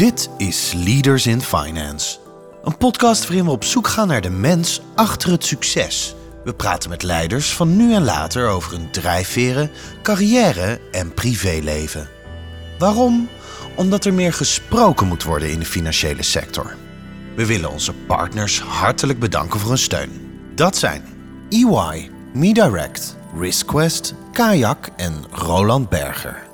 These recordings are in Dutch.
Dit is Leaders in Finance. Een podcast waarin we op zoek gaan naar de mens achter het succes. We praten met leiders van nu en later over hun drijfveren, carrière en privéleven. Waarom? Omdat er meer gesproken moet worden in de financiële sector. We willen onze partners hartelijk bedanken voor hun steun. Dat zijn EY, MeDirect, RiskQuest, Kayak en Roland Berger.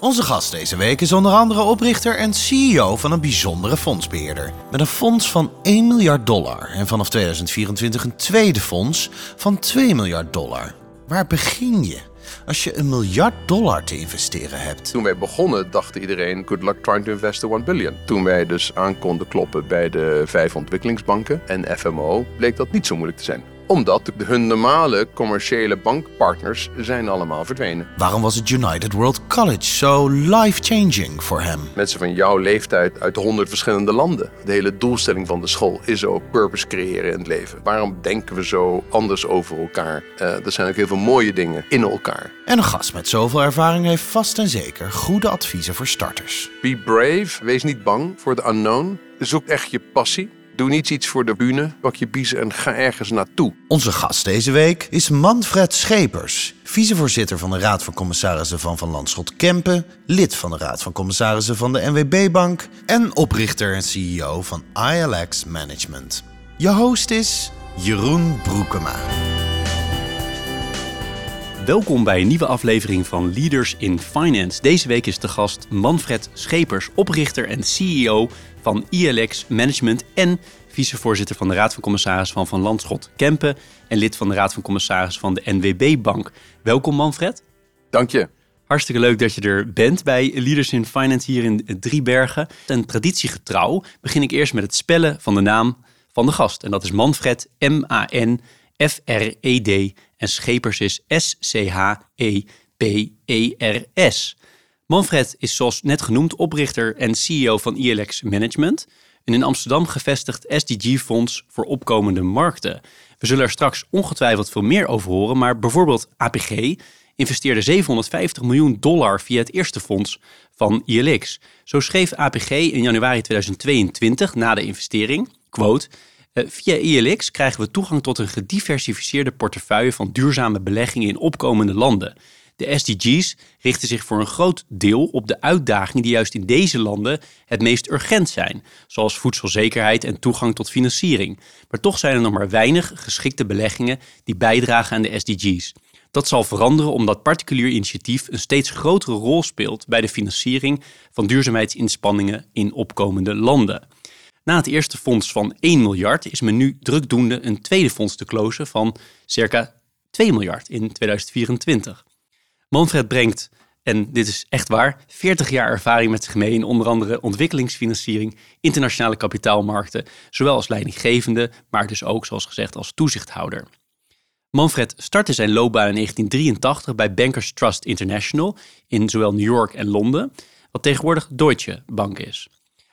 Onze gast deze week is onder andere oprichter en CEO van een bijzondere fondsbeheerder. Met een fonds van 1 miljard dollar en vanaf 2024 een tweede fonds van 2 miljard dollar. Waar begin je als je een miljard dollar te investeren hebt? Toen wij begonnen dacht iedereen, good luck trying to invest the 1 billion. Toen wij dus aan konden kloppen bij de vijf ontwikkelingsbanken en FMO, bleek dat niet zo moeilijk te zijn omdat hun normale commerciële bankpartners zijn allemaal verdwenen. Waarom was het United World College zo life-changing voor hem? Mensen van jouw leeftijd uit honderd verschillende landen. De hele doelstelling van de school is ook purpose creëren in het leven. Waarom denken we zo anders over elkaar? Uh, er zijn ook heel veel mooie dingen in elkaar. En een gast met zoveel ervaring heeft vast en zeker goede adviezen voor starters. Be brave, wees niet bang voor de unknown. Zoek echt je passie. Doe niet iets voor de bühne, pak je biezen en ga ergens naartoe. Onze gast deze week is Manfred Schepers, vicevoorzitter van de Raad van Commissarissen van Van Landschot Kempen, lid van de Raad van Commissarissen van de NWB-bank en oprichter en CEO van ILX Management. Je host is Jeroen Broekema. Welkom bij een nieuwe aflevering van Leaders in Finance. Deze week is de gast Manfred Schepers, oprichter en CEO van ILX Management en vicevoorzitter van de Raad van Commissarissen van Van Landschot Kempen en lid van de Raad van Commissarissen van de NWB Bank. Welkom Manfred. Dank je. Hartstikke leuk dat je er bent bij Leaders in Finance hier in Driebergen. En traditiegetrouw begin ik eerst met het spellen van de naam van de gast. En dat is Manfred, M-A-N-F-R-E-D. En Schepers is S-C-H-E-P-E-R-S. Manfred is zoals net genoemd oprichter en CEO van ILX Management, een in Amsterdam gevestigd SDG-fonds voor opkomende markten. We zullen er straks ongetwijfeld veel meer over horen, maar bijvoorbeeld APG investeerde 750 miljoen dollar via het eerste fonds van ILX. Zo schreef APG in januari 2022 na de investering, quote, eh, Via ILX krijgen we toegang tot een gediversifieerde portefeuille van duurzame beleggingen in opkomende landen. De SDG's richten zich voor een groot deel op de uitdagingen die juist in deze landen het meest urgent zijn, zoals voedselzekerheid en toegang tot financiering. Maar toch zijn er nog maar weinig geschikte beleggingen die bijdragen aan de SDG's. Dat zal veranderen omdat particulier initiatief een steeds grotere rol speelt bij de financiering van duurzaamheidsinspanningen in opkomende landen. Na het eerste fonds van 1 miljard is men nu drukdoende een tweede fonds te closen van circa 2 miljard in 2024. Manfred brengt, en dit is echt waar, 40 jaar ervaring met zich mee in onder andere ontwikkelingsfinanciering, internationale kapitaalmarkten, zowel als leidinggevende, maar dus ook, zoals gezegd, als toezichthouder. Manfred startte zijn loopbaan in 1983 bij Bankers Trust International in zowel New York en Londen, wat tegenwoordig Deutsche Bank is.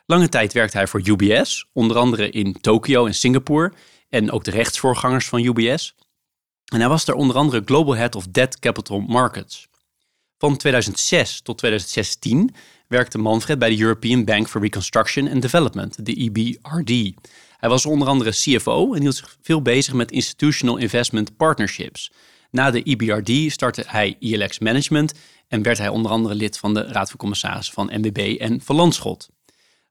Lange tijd werkte hij voor UBS, onder andere in Tokio en Singapore en ook de rechtsvoorgangers van UBS. En hij was daar onder andere Global Head of Debt Capital Markets. Van 2006 tot 2016 werkte Manfred bij de European Bank for Reconstruction and Development, de EBRD. Hij was onder andere CFO en hield zich veel bezig met institutional investment partnerships. Na de EBRD startte hij ILX Management en werd hij onder andere lid van de Raad van Commissarissen van MBB en Van Landschot.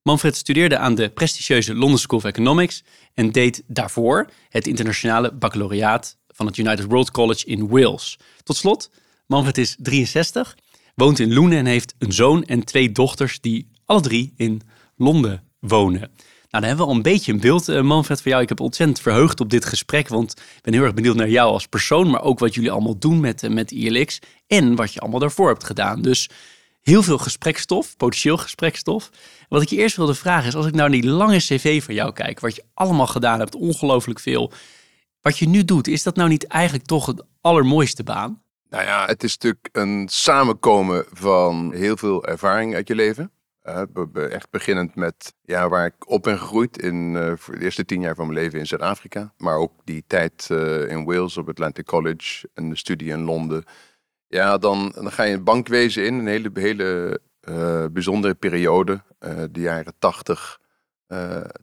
Manfred studeerde aan de prestigieuze London School of Economics en deed daarvoor het internationale baccalaureaat van het United World College in Wales. Tot slot, Manfred is 63, woont in Loenen en heeft een zoon en twee dochters die alle drie in Londen wonen. Nou, dan hebben we al een beetje een beeld, uh, Manfred, van jou. Ik heb ontzettend verheugd op dit gesprek, want ik ben heel erg benieuwd naar jou als persoon, maar ook wat jullie allemaal doen met, uh, met ILX en wat je allemaal daarvoor hebt gedaan. Dus heel veel gesprekstof, potentieel gesprekstof. Wat ik je eerst wilde vragen is, als ik nou naar die lange cv van jou kijk, wat je allemaal gedaan hebt, ongelooflijk veel. Wat je nu doet, is dat nou niet eigenlijk toch het allermooiste baan? Nou ja, het is natuurlijk een samenkomen van heel veel ervaring uit je leven. Uh, echt beginnend met ja, waar ik op ben gegroeid in uh, de eerste tien jaar van mijn leven in Zuid-Afrika. Maar ook die tijd uh, in Wales op Atlantic College en de studie in Londen. Ja, dan, dan ga je een bankwezen in, een hele, hele bijzondere periode, de jaren tachtig,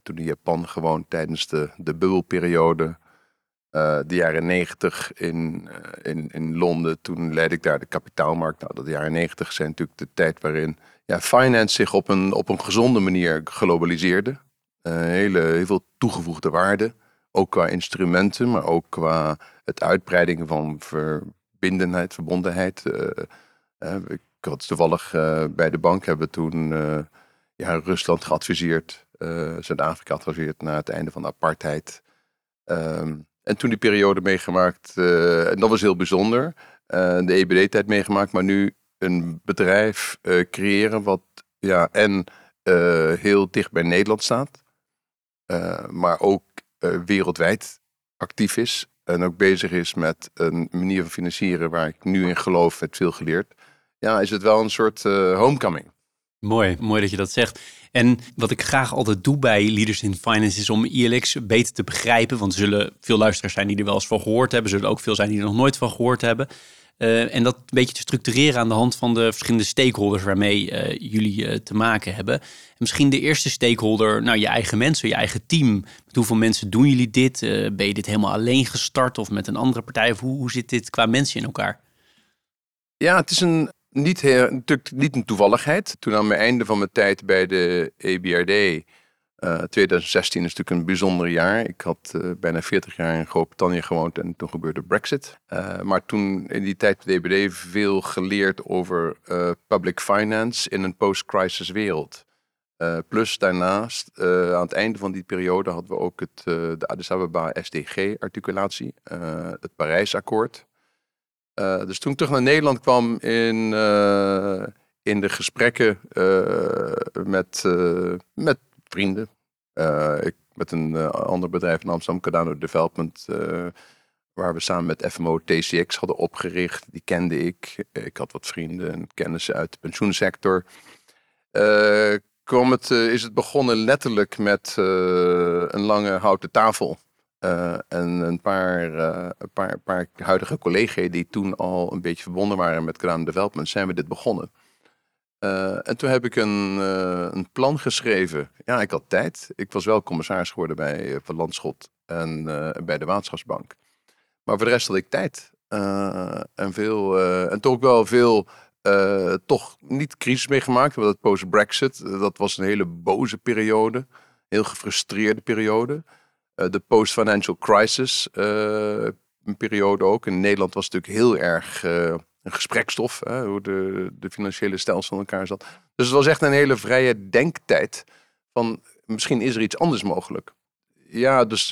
toen in Japan gewoon tijdens de, de bubbelperiode uh, de jaren negentig in, in, in Londen. Toen leidde ik daar de kapitaalmarkt. Nou, de jaren negentig zijn natuurlijk de tijd waarin ja, finance zich op een, op een gezonde manier globaliseerde. hele, heel veel toegevoegde waarde. Ook qua instrumenten, maar ook qua het uitbreiding van verbindenheid, verbondenheid. ik had toevallig bij de bank hebben toen ja, Rusland geadviseerd, Zuid-Afrika geadviseerd na het einde van de apartheid. Um, en toen die periode meegemaakt, uh, en dat was heel bijzonder. Uh, de EBD-tijd meegemaakt, maar nu een bedrijf uh, creëren wat ja, en heel dicht bij Nederland staat, maar ook wereldwijd actief is. En ook bezig is met een manier van financieren waar ik nu in geloof, met veel geleerd. Ja, is het wel een soort homecoming. Mooi, mooi dat je dat zegt. En wat ik graag altijd doe bij Leaders in Finance is om ILX beter te begrijpen. Want er zullen veel luisteraars zijn die er wel eens van gehoord hebben. Zullen ook veel zijn die er nog nooit van gehoord hebben. Uh, en dat een beetje te structureren aan de hand van de verschillende stakeholders waarmee uh, jullie uh, te maken hebben. En misschien de eerste stakeholder, nou je eigen mensen, je eigen team. Met hoeveel mensen doen jullie dit? ben je dit helemaal alleen gestart of met een andere partij? Of hoe, hoe zit dit qua mensen in elkaar? Ja, het is een niet natuurlijk niet een toevalligheid. Toen aan het einde van mijn tijd bij de EBRD, uh, 2016 is natuurlijk een bijzonder jaar. Ik had uh, bijna 40 jaar in Groot-Brittannië gewoond en toen gebeurde Brexit. Uh, maar toen in die tijd bij de EBRD veel geleerd over public finance in een post-crisis wereld. plus daarnaast, aan het einde van die periode hadden we ook het, de Addis Ababa SDG-articulatie, het Parijsakkoord. Uh, dus toen ik terug naar Nederland kwam in, uh, in de gesprekken uh, met, met vrienden. ik, met een ander bedrijf in Amsterdam, Cardano Development, waar we samen met FMO TCX hadden opgericht. Die kende ik. Ik had wat vrienden en kennissen uit de pensioensector. kwam het, is het begonnen letterlijk met een lange houten tafel. Uh, en een paar, een paar, paar huidige collega's die toen al een beetje verbonden waren met Crown Development, zijn we dit begonnen. Uh, en toen heb ik een, een plan geschreven. Ja, ik had tijd. Ik was wel commissaris geworden bij Van Landschot en bij de Waterschapsbank. Maar voor de rest had ik tijd. en, veel, en toch wel veel, toch niet crisis meegemaakt. Want het post-Brexit, dat was een hele boze periode. Heel gefrustreerde periode. Eh, de post-financial crisis een periode ook. In Nederland was het natuurlijk heel erg uh, een gesprekstof, hoe de, de financiële stelsel elkaar zat. Dus het was echt een hele vrije denktijd van misschien is er iets anders mogelijk. Ja, dus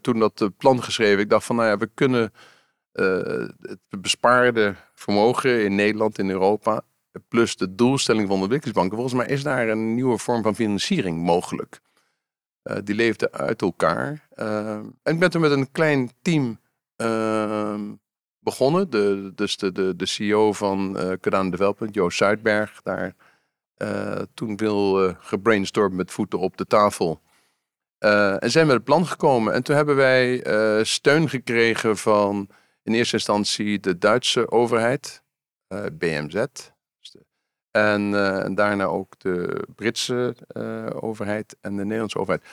toen dat plan geschreven, ik dacht van nou ja, we kunnen het bespaarde vermogen in Nederland, in Europa, plus de doelstelling van de ontwikkelingsbanken, volgens mij is daar een nieuwe vorm van financiering mogelijk. Uh, die leefden uit elkaar. Uh, en ik ben toen met een klein team uh, begonnen. De, dus de, de, de CEO van uh, Cardano Development, Joost Zuidberg, daar toen wil gebrainstormd met voeten op de tafel. en zijn met het plan gekomen. En toen hebben wij steun gekregen van in eerste instantie de Duitse overheid, BMZ. En, uh, en, daarna ook de Britse uh, overheid en de Nederlandse overheid.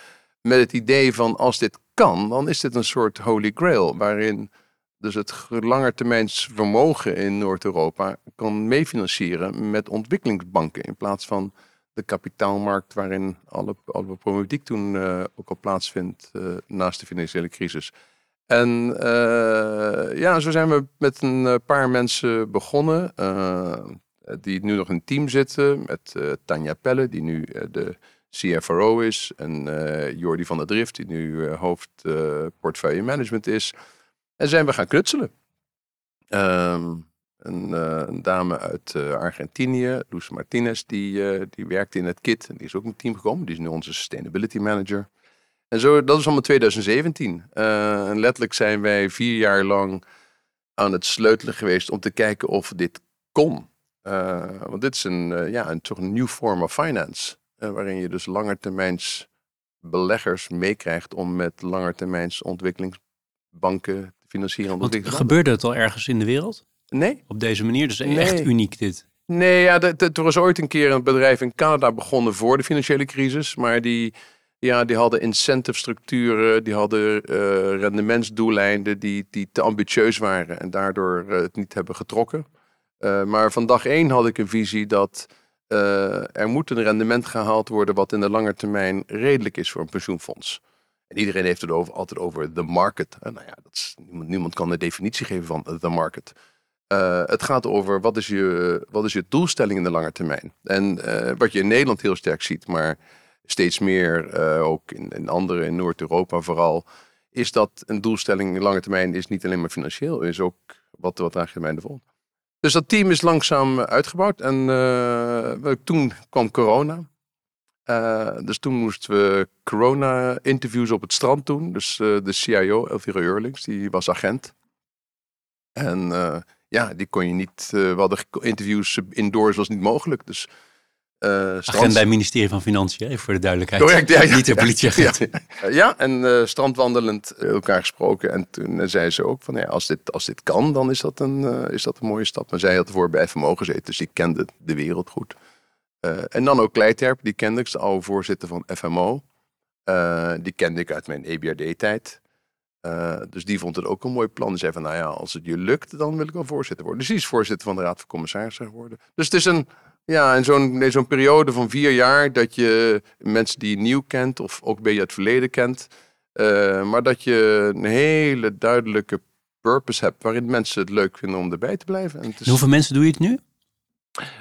Met het idee van als dit kan, dan is dit een soort holy grail. Waarin dus het langetermijns vermogen in Noord-Europa kan meefinancieren met ontwikkelingsbanken. In plaats van de kapitaalmarkt waarin alle, alle problematiek toen uh, ook al plaatsvindt naast de financiële crisis. En ja, zo zijn we met een paar mensen begonnen. Eh, die nu nog in een team zitten met uh, Tanja Pelle, die nu uh, de CFRO is, en Jordi van der Drift, die nu hoofd portfolio management is. En zijn we gaan knutselen. Een, een, dame uit Argentinië, Luz Martinez, die, die werkte in het KIT. En die is ook in het team gekomen. Die is nu onze sustainability manager. En zo, dat is allemaal 2017. en letterlijk zijn wij vier jaar lang aan het sleutelen geweest om te kijken of dit kon. Uh, want dit is een, uh, ja, een, toch een nieuw vorm of finance. Uh, waarin je dus langetermijns beleggers meekrijgt om met langetermijns ontwikkelingsbanken te financieren. Want gebeurde het al ergens in de wereld? Nee. Op deze manier? Dus nee. echt uniek dit? Nee, ja, er was ooit een keer een bedrijf in Canada begonnen voor de financiële crisis. Maar die, ja, die hadden incentive structuren, die hadden eh, rendementsdoeleinden die, die te ambitieus waren en daardoor eh, het niet hebben getrokken. Eh, maar van dag één had ik een visie dat eh, er moet een rendement gehaald worden wat in de lange termijn redelijk is voor een pensioenfonds. En iedereen heeft het over, altijd over the market. En nou ja, dat niemand, niemand kan de definitie geven van the market. Eh, het gaat over wat is, je, wat is je doelstelling in de lange termijn. En eh, wat je in Nederland heel sterk ziet, maar steeds meer eh, ook in, in andere, in Noord-Europa vooral, is dat een doelstelling in lange termijn is niet alleen maar financieel, is ook wat, wat draag je de volgende. Dus dat team is langzaam uitgebouwd en eh, toen kwam corona. Eh, dus toen moesten we corona-interviews op het strand doen. Dus eh, de CIO, Elvira Eurlings, die was agent. En eh, ja, die kon je niet. eh, we hadden interviews indoors was niet mogelijk. Dus eh Agent bij het ministerie van Financiën, even voor de duidelijkheid. Correct, ja, ja, Niet de politieagent. Ja, ja en eh, strandwandelend eh, elkaar gesproken. En toen zei ze ook van ja, als dit, als dit kan, dan is dat, een, is dat een mooie stap. Maar zij had ervoor bij FMO gezeten, dus die kende de wereld goed. En dan ook Kleiterp, die kende ik, de oude voorzitter van FMO. Die kende ik uit mijn EBRD-tijd. Dus die vond het ook een mooi plan. Die zei van, nou ja, als het je lukt, dan wil ik wel voorzitter worden. Dus die is voorzitter van de Raad van Commissarissen geworden. Dus het is een, ja, in zo'n zo'n periode van vier jaar dat je mensen die je nieuw kent of ook een beetje uit het verleden kent, eh, maar dat je een hele duidelijke purpose hebt waarin mensen het leuk vinden om erbij te blijven. En, het is- En hoeveel mensen doe je het nu?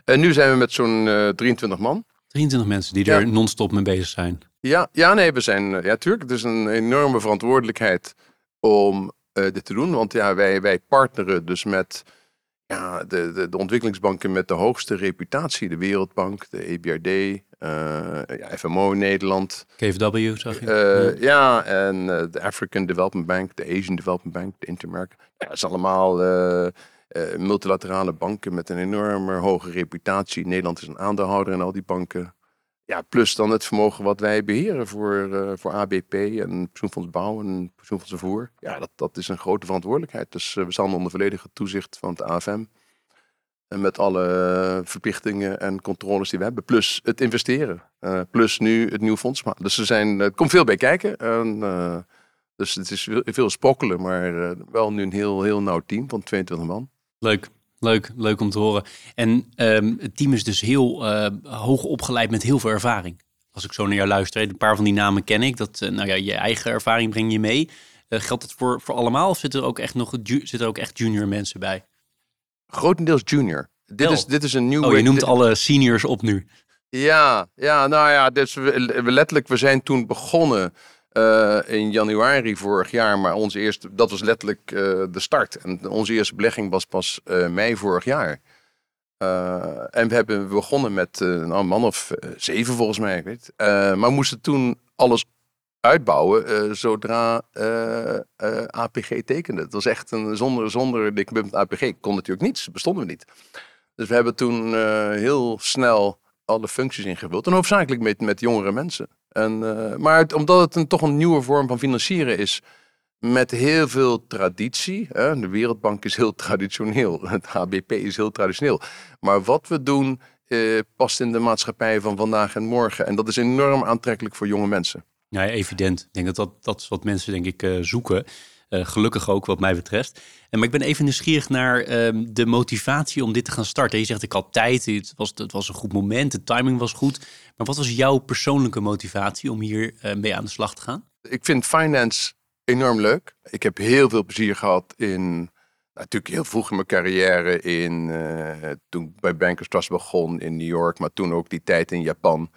en nu zijn we met zo'n eh 23 man. 23 mensen die Ja. er non-stop mee bezig zijn. Ja, ja, nee, we zijn, eh, ja, tuurlijk, het is een enorme verantwoordelijkheid om eh, dit te doen. Want ja, wij, wij partneren dus met ja, de, de, de ontwikkelingsbanken met de hoogste reputatie. De Wereldbank, de EBRD, eh, ja, FMO in Nederland. KFW, zag je? Eh, ja, en eh, de African Development Bank, de Asian Development Bank, de Intermark. Ja, dat zijn allemaal multilaterale banken met een enorme hoge reputatie. Nederland is een aandeelhouder in al die banken. Ja, plus dan het vermogen wat wij beheren voor, eh, voor ABP en Pensioenfonds Bouw en Pensioenfonds Vervoer. Ja, dat, dat is een grote verantwoordelijkheid. Dus eh, we staan onder volledige toezicht van het AFM. En met alle verplichtingen en controles die we hebben. Plus het investeren. Eh, plus nu het nieuwe fonds. Dus er zijn, er komt veel bij kijken. En, dus het is veel, spokkelen. Maar wel nu een heel, heel nauw team van 22 man. Leuk, leuk, leuk om te horen. En ehm, het team is dus heel eh, hoog opgeleid met heel veel ervaring. Als ik zo naar jou luister, een paar van die namen ken ik. Dat, eh, nou ja, je eigen ervaring breng je mee. Eh, geldt het voor, voor allemaal of zitten er ook echt nog zitten er ook echt junior mensen bij? Grotendeels junior. Dit Wel. is, dit is een nieuw... Oh, je noemt alle seniors op nu. Ja, ja, nou ja, dus we, we letterlijk, we zijn toen begonnen eh, in januari vorig jaar, maar onze eerste, dat was letterlijk eh, de start. En onze eerste belegging was pas eh, mei vorig jaar. En we hebben begonnen met nou, een man of zeven volgens mij, ik weet. maar moesten toen alles uitbouwen zodra APG tekende. Het was echt een zonder, zonder de commitment APG kon natuurlijk niets, bestonden we niet. Dus we hebben toen heel snel alle functies ingevuld. En hoofdzakelijk met, met jongere mensen. En, eh, maar omdat het een, toch een nieuwe vorm van financieren is. Met heel veel traditie. Hè? De Wereldbank is heel traditioneel. Het HBP is heel traditioneel. Maar wat we doen eh, past in de maatschappij van vandaag en morgen. En dat is enorm aantrekkelijk voor jonge mensen. Ja, evident. Ik denk dat dat, dat is wat mensen denk ik eh, zoeken. Gelukkig ook wat mij betreft. Maar ik ben even nieuwsgierig naar ehm, de motivatie om dit te gaan starten. Je zegt ik had tijd, het was, het was een goed moment, de timing was goed. Maar wat was jouw persoonlijke motivatie om hier eh, mee aan de slag te gaan? Ik vind finance enorm leuk. Ik heb heel veel plezier gehad in, natuurlijk heel vroeg in mijn carrière, in, eh, toen ik bij Bankers Trust begon in New York, maar toen ook die tijd in Japan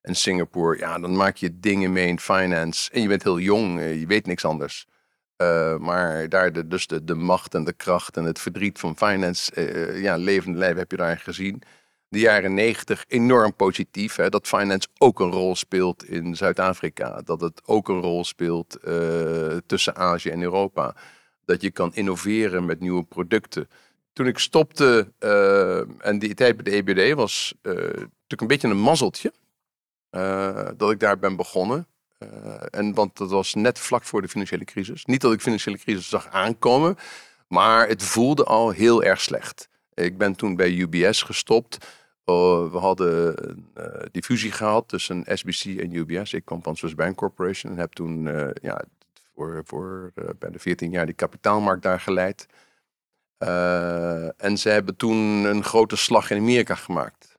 en Singapore. Ja, dan maak je dingen mee in finance en je bent heel jong, eh, je weet niks anders. Eh, maar daar de, dus de, macht en de kracht en het verdriet van finance, eh, ja, levende lijf heb je daar gezien. De jaren negentig enorm positief. Hè, dat finance ook een rol speelt in Zuid-Afrika. Dat het ook een rol speelt tussen Azië en Europa. Dat je kan innoveren met nieuwe producten. Toen ik stopte en die tijd bij de EBD was natuurlijk een beetje een mazzeltje. dat ik daar ben begonnen. Eh, en, want dat was net vlak voor de financiële crisis. Niet dat ik financiële crisis zag aankomen, maar het voelde al heel erg slecht. Ik ben toen bij UBS gestopt. Oh, we hadden een uh, diffusie gehad tussen SBC en UBS. Ik kwam van Swiss Bank Corporation en heb toen uh, ja, voor, voor bijna 14 jaar die kapitaalmarkt daar geleid. en ze hebben toen een grote slag in Amerika gemaakt.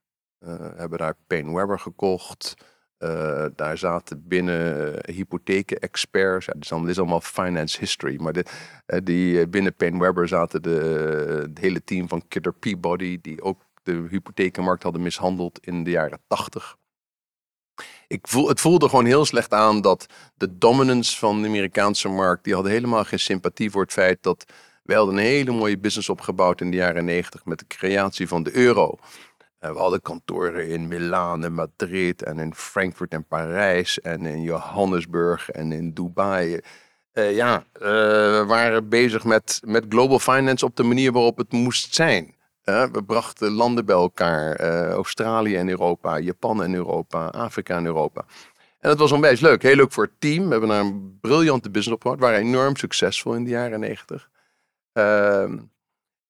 hebben daar Payne Webber gekocht. Uh, daar zaten binnen hypotheken-experts. Ja, dit, is allemaal, finance history. Maar de, uh, die, binnen Payne Webber zaten de, het hele team van Kidder Peabody, die ook de hypothekenmarkt hadden mishandeld in de jaren tachtig. Ik voel, het voelde gewoon heel slecht aan dat de dominance van de Amerikaanse markt, die hadden helemaal geen sympathie voor het feit dat wij hadden een hele mooie business opgebouwd in de jaren negentig met de creatie van de euro. We hadden kantoren in Milaan en Madrid en in Frankfurt en Parijs en in Johannesburg en in Dubai. Uh, ja, uh, we waren bezig met, met global finance op de manier waarop het moest zijn. We brachten landen bij elkaar. Australië en Europa, Japan en Europa, Afrika en Europa. En dat was onwijs leuk. Heel leuk voor het team. We hebben daar een briljante business opgebouwd. We waren enorm succesvol in de jaren negentig. Ehm,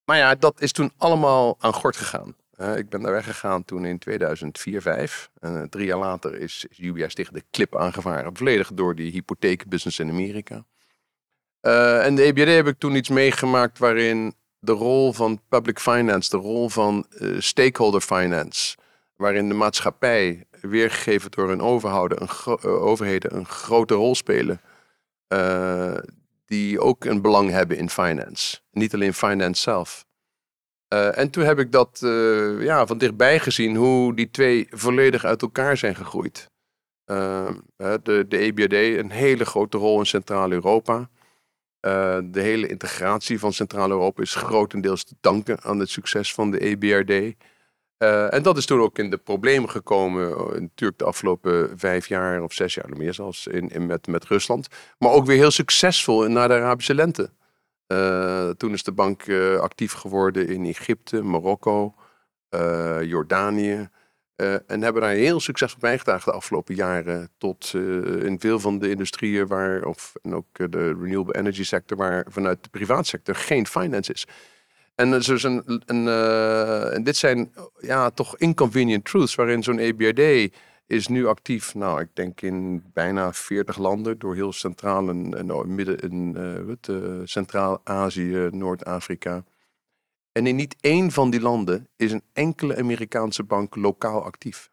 maar ja, dat is toen allemaal aan gort gegaan. Uh, ik ben daar weggegaan toen in 2004, 5. En uh, drie jaar later is, is UBS tegen de klip aangevaren. Volledig door die hypotheekbusiness in Amerika. Uh, en de EBRD heb ik toen iets meegemaakt waarin de rol van public finance, de rol van stakeholder finance, waarin de maatschappij, weergegeven door hun overheden, een, overheden, een grote rol spelen. die ook een belang hebben in finance. Niet alleen finance zelf. Uh, en toen heb ik dat uh, ja, van dichtbij gezien, hoe die twee volledig uit elkaar zijn gegroeid. Uh, de, de EBRD, een hele grote rol in Centraal-Europa. de hele integratie van Centraal-Europa is grotendeels te danken aan het succes van de EBRD. en dat is toen ook in de problemen gekomen, natuurlijk de afgelopen vijf jaar of zes jaar, meer zelfs, in met, met Rusland. Maar ook weer heel succesvol na de Arabische lente. Uh, toen is de bank uh, actief geworden in Egypte, Marokko, uh, Jordanië. en hebben daar heel succesvol bijgedragen de afgelopen jaren. Tot in veel van de industrieën waar, of en ook de renewable energy sector, waar vanuit de privaatsector geen finance is. En, dus een, een, en dit zijn ja, toch inconvenient truths waarin zo'n EBRD is nu actief, nou, ik denk in bijna 40 landen door heel Centraal en, en midden uh, uh, Centraal-Azië, Noord-Afrika. En in niet één van die landen is een enkele Amerikaanse bank lokaal actief.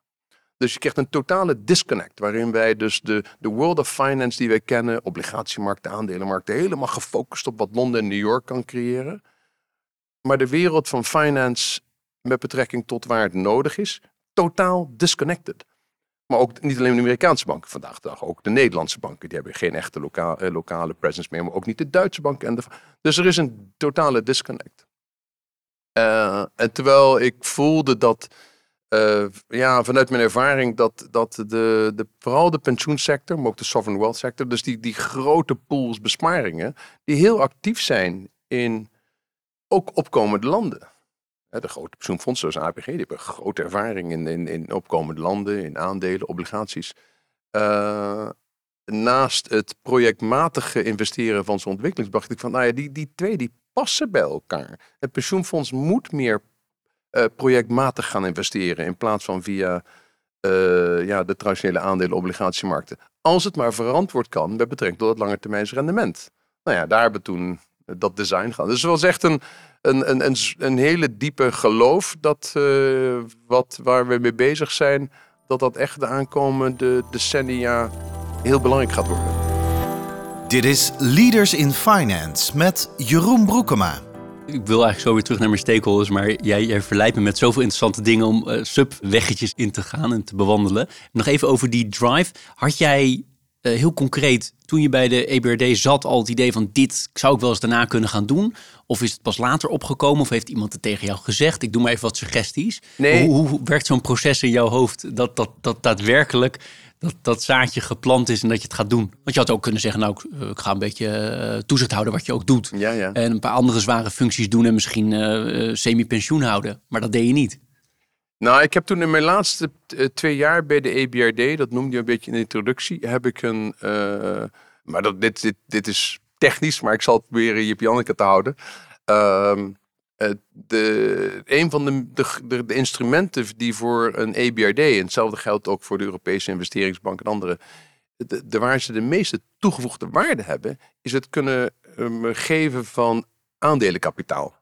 Dus je krijgt een totale disconnect, waarin wij dus de, de world of finance die wij kennen, obligatiemarkten, aandelenmarkten, helemaal gefocust op wat Londen en New York kan creëren. Maar de wereld van finance met betrekking tot waar het nodig is, totaal disconnected. Maar ook niet alleen de Amerikaanse banken vandaag de dag, ook de Nederlandse banken. Die hebben geen echte eh, lokale presence meer, maar ook niet de Duitse banken. En dus er is een totale disconnect. Uh, en terwijl ik voelde dat, uh, ja, vanuit mijn ervaring, dat, dat de, de, vooral de pensioensector, maar ook de sovereign wealth sector, dus die, die grote pools besparingen, die heel actief zijn in ook opkomende landen. De grote pensioenfondsen zoals APG, die hebben grote ervaring in, in, in opkomende landen, in aandelen, obligaties. Uh, naast het projectmatige investeren van zo'n ontwikkelingsbank, ik van, nou ja, die, die twee die passen bij elkaar. Het pensioenfonds moet meer uh, projectmatig gaan investeren in plaats van via uh, ja, de traditionele aandelen obligatiemarkten. Als het maar verantwoord kan met betrekking tot het langetermijnsrendement. Nou ja, daar hebben we toen dat design gehad. Dus het was echt een, een, een, een, een hele diepe geloof dat uh, wat, waar we mee bezig zijn, dat dat echt de aankomende decennia heel belangrijk gaat worden. Dit is Leaders in Finance met Jeroen Broekema. Ik wil eigenlijk zo weer terug naar mijn stakeholders, maar jij, jij verleidt me met zoveel interessante dingen om uh, subweggetjes in te gaan en te bewandelen. Nog even over die drive. Had jij uh, heel concreet, toen je bij de EBRD zat, al het idee van dit zou ik wel eens daarna kunnen gaan doen? Of is het pas later opgekomen? Of heeft iemand het tegen jou gezegd? Ik doe maar even wat suggesties. Nee. Hoe, hoe werkt zo'n proces in jouw hoofd dat, dat, dat daadwerkelijk dat, dat zaadje geplant is en dat je het gaat doen? Want je had ook kunnen zeggen, nou, ik, ik ga een beetje uh, toezicht houden wat je ook doet. Ja, ja. En een paar andere zware functies doen en misschien uh, semi-pensioen houden. Maar dat deed je niet. Nou, ik heb toen in mijn laatste twee jaar bij de EBRD, dat noemde je een beetje in de introductie, heb ik een. Uh, maar dat, dit, dit, dit is technisch, maar ik zal proberen Jip Janneke te houden. Uh, Uh, de, een van de, de, de, instrumenten die voor een EBRD, en hetzelfde geldt ook voor de Europese investeringsbank en andere, de, waar ze de meeste toegevoegde waarde hebben, is het kunnen um, geven van aandelenkapitaal.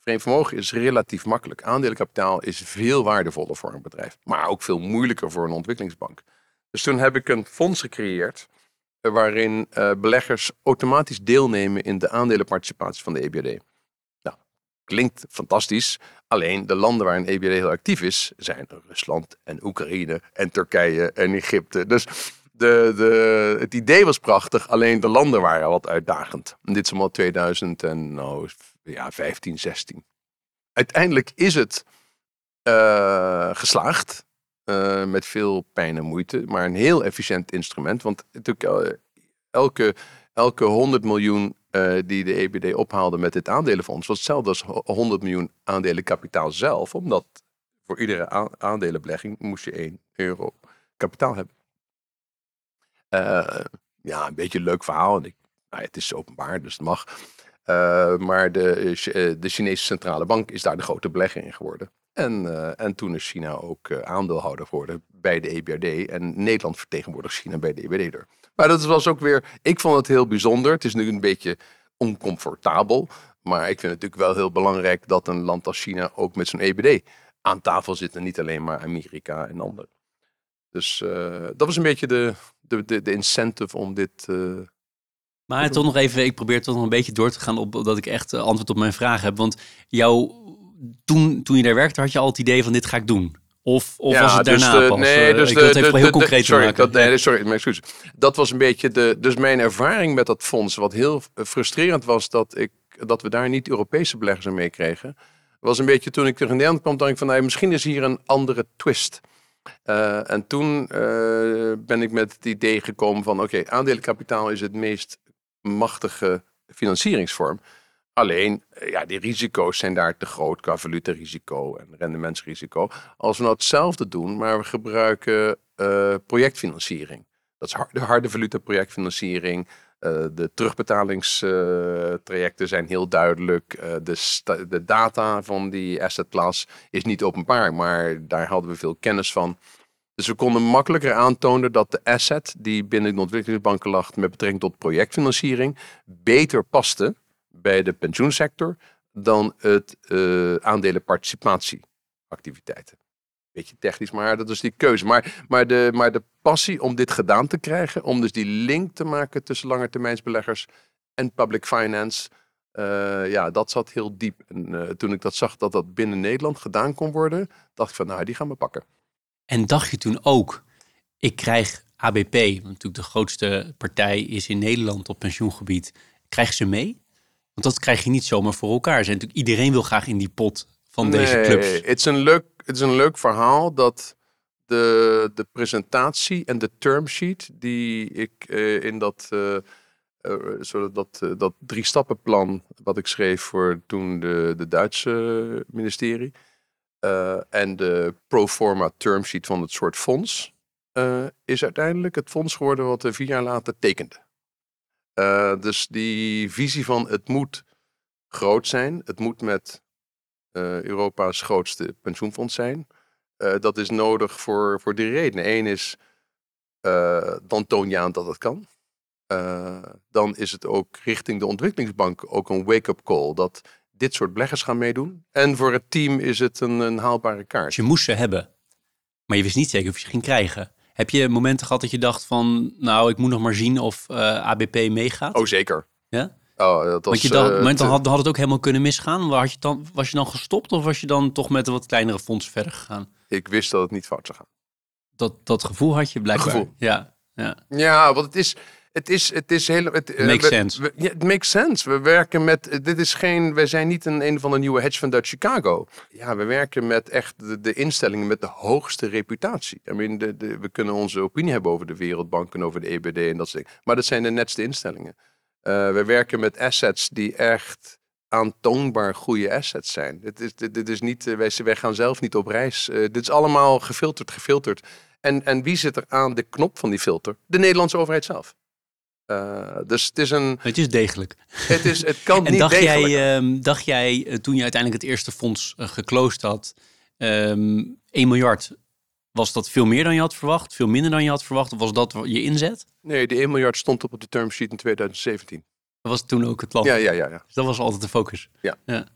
Vreemd vermogen is relatief makkelijk. Aandelenkapitaal is veel waardevoller voor een bedrijf, maar ook veel moeilijker voor een ontwikkelingsbank. Dus toen heb ik een fonds gecreëerd eh, waarin uh, beleggers automatisch deelnemen in de aandelenparticipatie van de EBRD. Nou, klinkt fantastisch. Alleen de landen waar een EBRD heel actief is, zijn Rusland en Oekraïne en Turkije en Egypte. Dus de, de, het idee was prachtig, alleen de landen waren wat uitdagend. En dit is allemaal 2015, nou, ja, 16. Uiteindelijk is het uh, geslaagd. Uh, met veel pijn en moeite, maar een heel efficiënt instrument. Want natuurlijk elke, elke 100 miljoen uh, die de EBD ophaalde met dit aandelenfonds was hetzelfde als 100 miljoen aandelenkapitaal zelf. Omdat voor iedere aandelenbelegging moest je 1 euro kapitaal hebben. Ja, een beetje een leuk verhaal. En ik, nou, het is openbaar, dus het mag. Uh, maar de, de Chinese centrale bank is daar de grote belegger in geworden. En, en toen is China ook aandeelhouder geworden bij de EBRD. En Nederland vertegenwoordigt China bij de EBRD. door. Maar dat was ook weer, ik vond het heel bijzonder. Het is nu een beetje oncomfortabel. Maar ik vind het natuurlijk wel heel belangrijk dat een land als China ook met zo'n EBD aan tafel zit. En niet alleen maar Amerika en anderen. Dus dat was een beetje de, de, de, de incentive om dit. Maar toch nog even, ik probeer toch nog een beetje door te gaan op dat ik echt eh, antwoord op mijn vraag heb. Want jou, toen, toen je daar werkte, had je al het idee van dit ga ik doen. Of, of ja, was het dus daarna dus de, pas? Nee, dus ik de, wil het even de, heel concreet sorry, maken. Dat, nee, sorry, mijn excuus. Dat was een beetje de... Dus mijn ervaring met dat fonds, wat heel frustrerend was... dat, ik, dat we daar niet Europese beleggers aan mee kregen... was een beetje toen ik terug in Nederland kwam... dacht ik van, nou, misschien is hier een andere twist... Uh, en toen uh, ben ik met het idee gekomen van oké, okay, aandelenkapitaal is het meest machtige financieringsvorm. Alleen, eh, ja, die risico's zijn daar te groot qua valutarisico en rendementsrisico. Als we nou hetzelfde doen, maar we gebruiken uh, projectfinanciering. Dat is de harde valuta projectfinanciering. Uh, de terugbetalingstrajecten zijn heel duidelijk. de, de, data van die asset class is niet openbaar, maar daar hadden we veel kennis van. Dus we konden makkelijker aantonen dat de asset die binnen de ontwikkelingsbanken lag met betrekking tot projectfinanciering beter paste bij de pensioensector dan het uh, aandelenparticipatieactiviteiten. Beetje technisch, maar dat is die keuze. Maar, maar, de, maar de passie om dit gedaan te krijgen, om dus die link te maken tussen langetermijnsbeleggers en public finance, uh, ja, dat zat heel diep. En uh, toen ik dat zag dat dat binnen Nederland gedaan kon worden, dacht ik van, nou, die gaan we pakken. En dacht je toen ook, ik krijg ABP, want natuurlijk de grootste partij is in Nederland op pensioengebied, krijg ze mee? Want dat krijg je niet zomaar voor elkaar. Zijn natuurlijk, iedereen wil graag in die pot van deze clubs. Het is een leuk, het is een leuk verhaal dat de, de presentatie en de termsheet die ik uh, in dat, uh, uh, dat, dat drie stappenplan wat ik schreef voor toen de, de Duitse ministerie en de pro forma termsheet van het soort fonds is uiteindelijk het fonds geworden wat we vier jaar later tekende. Uh, dus die visie van het moet groot zijn, het moet met Europa's grootste pensioenfonds zijn. Dat is nodig voor, voor drie redenen. Eén is, dan toon je aan dat het kan. dan is het ook richting de ontwikkelingsbank ook een wake-up call dat dit soort beleggers gaan meedoen. En voor het team is het een, een haalbare kaart. Dus je moest ze hebben, maar je wist niet zeker of je ze ging krijgen. Heb je momenten gehad dat je dacht van, nou, ik moet nog maar zien of uh, ABP meegaat? Oh, zeker. Ja? Oh, dat was, Want je dacht, uh, dan, had, dan had het ook helemaal kunnen misgaan. Waar had je dan, was je dan gestopt of was je dan toch met een wat kleinere fonds verder gegaan? Ik wist dat het niet fout zou gaan. Dat, dat gevoel had je blijkbaar? Gevoel. Ja, ja. ja, want het is, het is, het is heel. Het uh, makes sense. We, ja, het makes sense. We werken met. Dit is geen. Wij zijn niet een, een van de nieuwe hedge fund uit Chicago. Ja, we werken met echt de, de instellingen met de hoogste reputatie. I mean, de, de, we kunnen onze opinie hebben over de Wereldbank en over de EBD en dat soort dingen. Maar dat zijn de netste instellingen. Uh, we werken met assets die echt aantoonbaar goede assets zijn. Dit is, dit, dit is niet, uh, wij, wij gaan zelf niet op reis. Uh, dit is allemaal gefilterd, gefilterd. En, en wie zit er aan de knop van die filter? De Nederlandse overheid zelf. Uh, dus het is een. Het is degelijk. Het, is, het kan en niet dacht degelijk. Jij, uh, dacht jij, uh, toen je uiteindelijk het eerste fonds uh, geclosed had, um, 1 miljard, was dat veel meer dan je had verwacht? Veel minder dan je had verwacht? Of was dat je inzet? Nee, de 1 miljard stond op de term sheet in 2017. Dat was toen ook het plan. Ja, ja, ja. ja. Dus dat was altijd de focus. Ja. ja.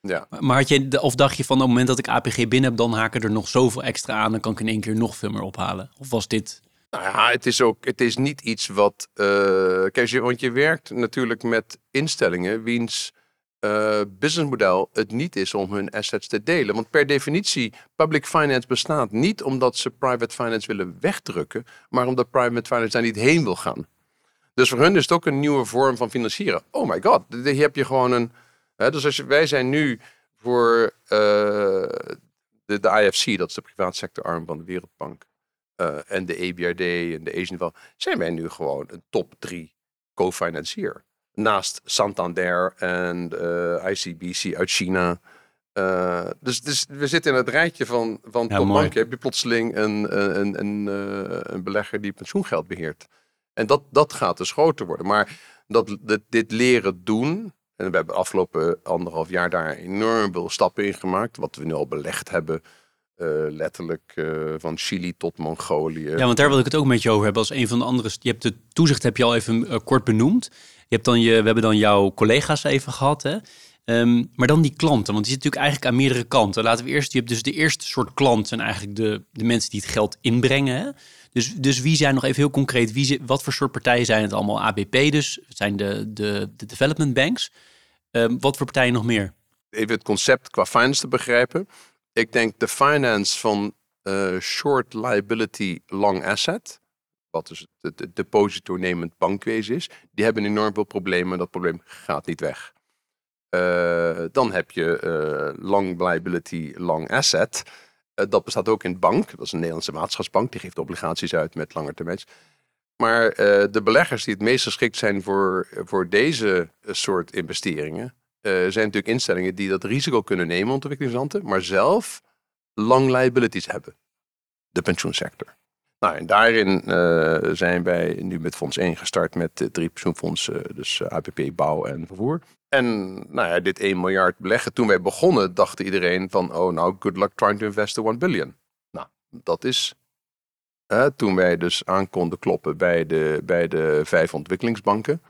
ja. Maar had je, of dacht je van op het moment dat ik APG binnen heb, dan haken er nog zoveel extra aan, dan kan ik in één keer nog veel meer ophalen? Of was dit nou ja, het is ook, het is niet iets wat. Uh, kijk, want je werkt natuurlijk met instellingen wiens uh, businessmodel het niet is om hun assets te delen. Want per definitie, public finance bestaat niet omdat ze private finance willen wegdrukken, maar omdat private finance daar niet heen wil gaan. Dus voor hun is het ook een nieuwe vorm van financieren. Oh my god, hier heb je gewoon een. Hè, dus als je, wij zijn nu voor uh, de, de IFC, dat is de private sector arm van de Wereldbank. Uh, en de EBRD en de Asian zijn wij nu gewoon een top drie co-financier. Naast Santander en uh, ICBC uit China. Uh, dus, dus we zitten in het rijtje van, van Ja. Heb je plotseling een, een, een, een belegger die pensioengeld beheert. En dat, dat gaat dus groter worden. Maar dat, dat, dit leren doen. En we hebben afgelopen anderhalf jaar daar enorm veel stappen in gemaakt. Wat we nu al belegd hebben. Uh, letterlijk uh, van Chili tot Mongolië. Ja, want daar wil ik het ook met je over hebben. Als een van de andere. Je hebt de toezicht heb je al even uh, kort benoemd. Je hebt dan je, we hebben dan jouw collega's even gehad. Hè? Um, maar dan die klanten, want die zitten natuurlijk eigenlijk aan meerdere kanten. Laten we eerst, je hebt dus de eerste soort klant zijn eigenlijk de, de mensen die het geld inbrengen. Hè? Dus, dus wie zijn nog even heel concreet, wie, wat voor soort partijen zijn het allemaal? ABP dus, het zijn de, de, de development banks. Um, wat voor partijen nog meer? Even het concept qua finance te begrijpen. Ik denk de finance van uh, short liability long asset, wat dus het, het depositonemend bankwezen is, die hebben enorm veel problemen en dat probleem gaat niet weg. Uh, dan heb je uh, long liability long asset. dat bestaat ook in de bank. Dat is een Nederlandse maatschapsbank. Die geeft obligaties uit met lange termijns. Maar de beleggers die het meest geschikt zijn voor, voor deze soort investeringen, zijn natuurlijk instellingen die dat risico kunnen nemen, ontwikkelingslanden, maar zelf long liabilities hebben. De pensioensector. Nou, en daarin uh, zijn wij nu met Fonds 1 gestart met uh, drie pensioenfondsen, dus APP, bouw en vervoer. En nou ja, dit 1 miljard beleggen. Toen wij begonnen, dacht iedereen van, oh nou, good luck trying to invest the 1 billion. Nou, dat is toen wij dus aan konden kloppen bij de, bij de vijf ontwikkelingsbanken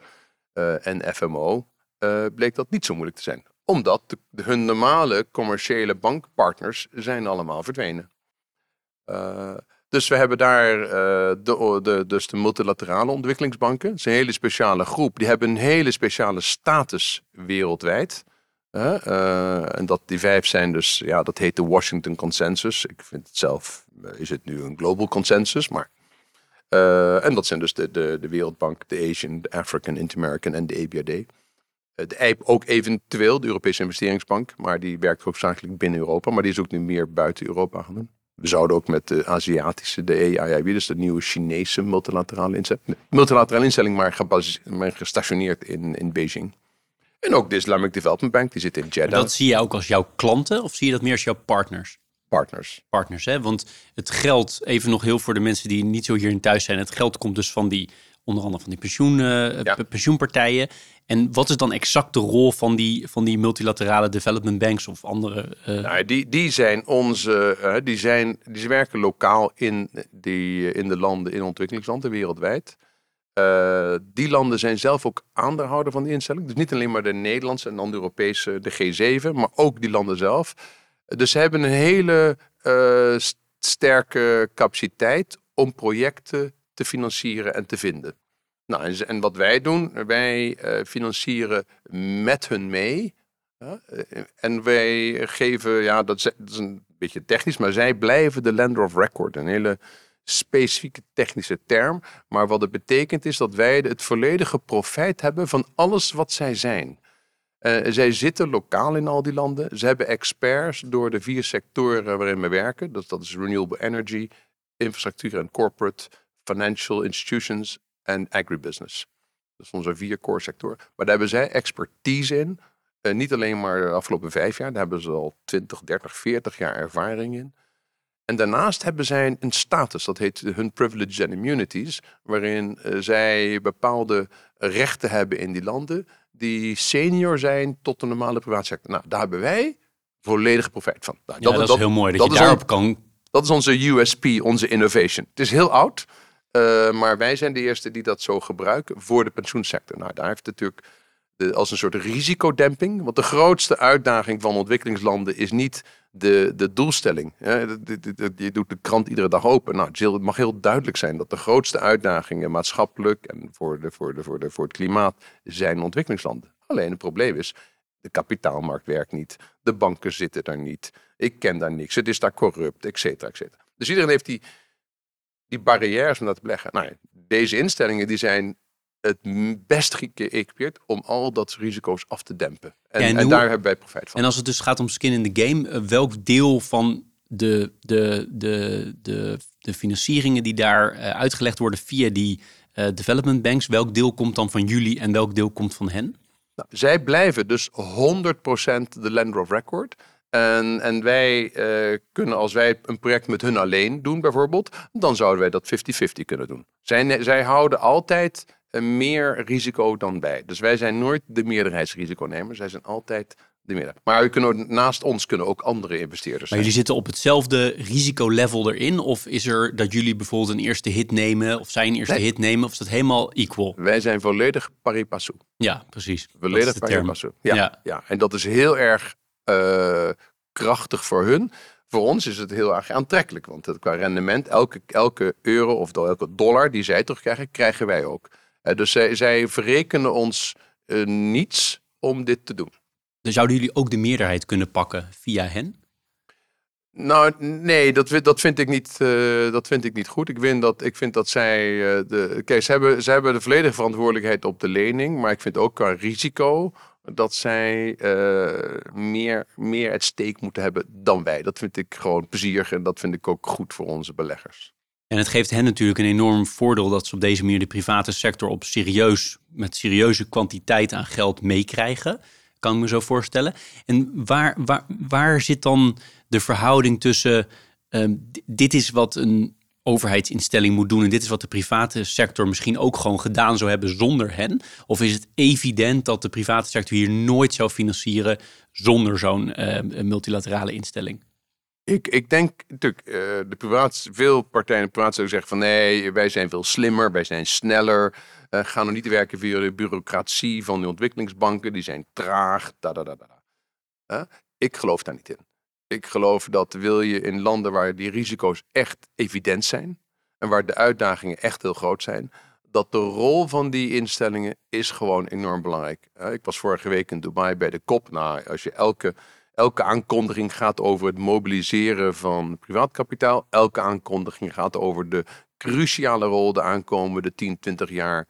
en FMO, uh, bleek dat niet zo moeilijk te zijn. Omdat de, hun normale commerciële bankpartners zijn allemaal verdwenen. Uh, dus we hebben daar uh, de, de, dus de multilaterale ontwikkelingsbanken. Dat is een hele speciale groep. Die hebben een hele speciale status wereldwijd. en dat, die vijf zijn dus, ja, dat heet de Washington Consensus. Ik vind het zelf, is het nu een global consensus, maar en dat zijn dus de, de, de Wereldbank, de Asian, de African, Inter-American en de EBRD. De EIB ook eventueel, de Europese Investeringsbank, maar die werkt hoofdzakelijk binnen Europa, maar die is ook nu meer buiten Europa gaan doen. We zouden ook met de Aziatische, de EIIB, dus de nieuwe Chinese multilaterale instelling, multilaterale instelling maar, maar gestationeerd in, in Beijing. En ook de Islamic Development Bank, die zit in Jeddah. Dat zie je ook als jouw klanten of zie je dat meer als jouw partners? Partners. Partners, hè? Want het geld, even nog heel voor de mensen die niet zo hierin thuis zijn, het geld komt dus van die, onder andere van die pensioen, uh, ja. pensioenpartijen. En wat is dan exact de rol van die, van die multilaterale development banks of andere? Uh... Nou, die, die zijn onze, uh, die, zijn, die werken lokaal in, die, in de landen, in ontwikkelingslanden wereldwijd. Die landen zijn zelf ook aandeelhouder van die instelling. Dus niet alleen maar de Nederlandse en dan de Europese, de G7, maar ook die landen zelf. Dus ze hebben een hele sterke capaciteit om projecten te financieren en te vinden. Nou, en, wat wij doen, wij uh, financieren met hun mee. Uh, en wij geven, ja, dat is, een beetje technisch, maar zij blijven de lender of record. Een hele specifieke technische term. Maar wat het betekent is dat wij het volledige profijt hebben van alles wat zij zijn. Uh, zij zitten lokaal in al die landen. Ze hebben experts door de vier sectoren waarin we werken. Dat, dat is renewable energy, infrastructuur en corporate, financial institutions en agribusiness. Dat zijn onze vier core sectoren. Maar daar hebben zij expertise in. Uh, niet alleen maar de afgelopen vijf jaar, daar hebben ze al 20, 30, 40 jaar ervaring in. En daarnaast hebben zij een status, dat heet hun privileges and immunities, waarin eh, zij bepaalde rechten hebben in die landen die senior zijn tot de normale private sector. Nou, daar hebben wij volledige profijt van. Nou, Ja, dat, is heel mooi dat, je daarop kan... dat is onze USP, onze innovation. Het is heel oud, eh, maar wij zijn de eerste die dat zo gebruiken voor de pensioensector. Nou, daar heeft het natuurlijk de, als een soort risicodemping. Want de grootste uitdaging van ontwikkelingslanden is niet de, de doelstelling. Je doet de krant iedere dag open. Nou, het mag heel duidelijk zijn dat de grootste uitdagingen maatschappelijk en voor, de, voor, de, voor, de, voor het klimaat zijn ontwikkelingslanden. Alleen het probleem is, de kapitaalmarkt werkt niet. De banken zitten daar niet. Ik ken daar niks. Het is daar corrupt, et cetera, et cetera. Dus iedereen heeft die, die barrières om dat te beleggen. Nou, deze instellingen die zijn het best geëquipeerd om al dat risico's af te dempen. En, Ja, en en, hoe- daar hebben wij profijt van. En als het dus gaat om skin in the game, eh, welk deel van de, de, de, de, de financieringen die daar eh, uitgelegd worden via die eh, development banks, welk deel komt dan van jullie en welk deel komt van hen? Nou, zij blijven dus 100% de lender of record. En, en wij eh, kunnen, als wij een project met hun alleen doen bijvoorbeeld, dan zouden wij dat 50-50 kunnen doen. Zij, zij houden altijd eh, meer risico dan wij. Dus wij zijn nooit de meerderheidsrisiconemer. Zij zijn altijd de meerderheid. Maar kunnen, naast ons kunnen ook andere investeerders Maar zijn. jullie zitten op hetzelfde risicolevel erin? Of is er dat jullie bijvoorbeeld een eerste hit nemen, of zij een eerste Nee. hit nemen, of is dat helemaal equal? Wij zijn volledig pari passu. Ja, precies. Volledig pari passu. Ja, Ja. ja. en dat is heel erg eh, krachtig voor hun. Voor ons is het heel erg aantrekkelijk. Want het, qua rendement, elke, elke euro of elke dollar die zij terugkrijgen, krijgen wij ook. Dus zij, zij verrekenen ons eh, niets om dit te doen. Dan zouden jullie ook de meerderheid kunnen pakken via hen? Nou, nee, dat, vind- dat, vind ik niet, eh, dat vind ik niet goed. Ik vind dat, ik vind dat zij. de, kijk, ze hebben, ze hebben de volledige verantwoordelijkheid op de lening. Maar ik vind ook qua risico dat zij eh, meer, meer het steek moeten hebben dan wij. Dat vind ik gewoon plezierig en dat vind ik ook goed voor onze beleggers. En het geeft hen natuurlijk een enorm voordeel dat ze op deze manier de private sector op serieus, met serieuze kwantiteit aan geld meekrijgen. Kan ik me zo voorstellen. En waar, waar, waar zit dan de verhouding tussen ehm, dit is wat een overheidsinstelling moet doen en dit is wat de private sector misschien ook gewoon gedaan zou hebben zonder hen? Of is het evident dat de private sector hier nooit zou financieren zonder zo'n ehm, multilaterale instelling? Ik, ik denk natuurlijk, eh, de privaat, veel partijen in de zullen zeggen van nee, wij zijn veel slimmer, wij zijn sneller. Eh gaan nog niet werken via de bureaucratie van de ontwikkelingsbanken, die zijn traag. Da, ik geloof daar niet in. Ik geloof dat wil je in landen waar die risico's echt evident zijn en waar de uitdagingen echt heel groot zijn, dat de rol van die instellingen is gewoon enorm belangrijk. Eh, ik was vorige week in Dubai bij de COP. Nou, als je elke Elke aankondiging gaat over het mobiliseren van privaat kapitaal. Elke aankondiging gaat over de cruciale rol de aankomende 10, 20 jaar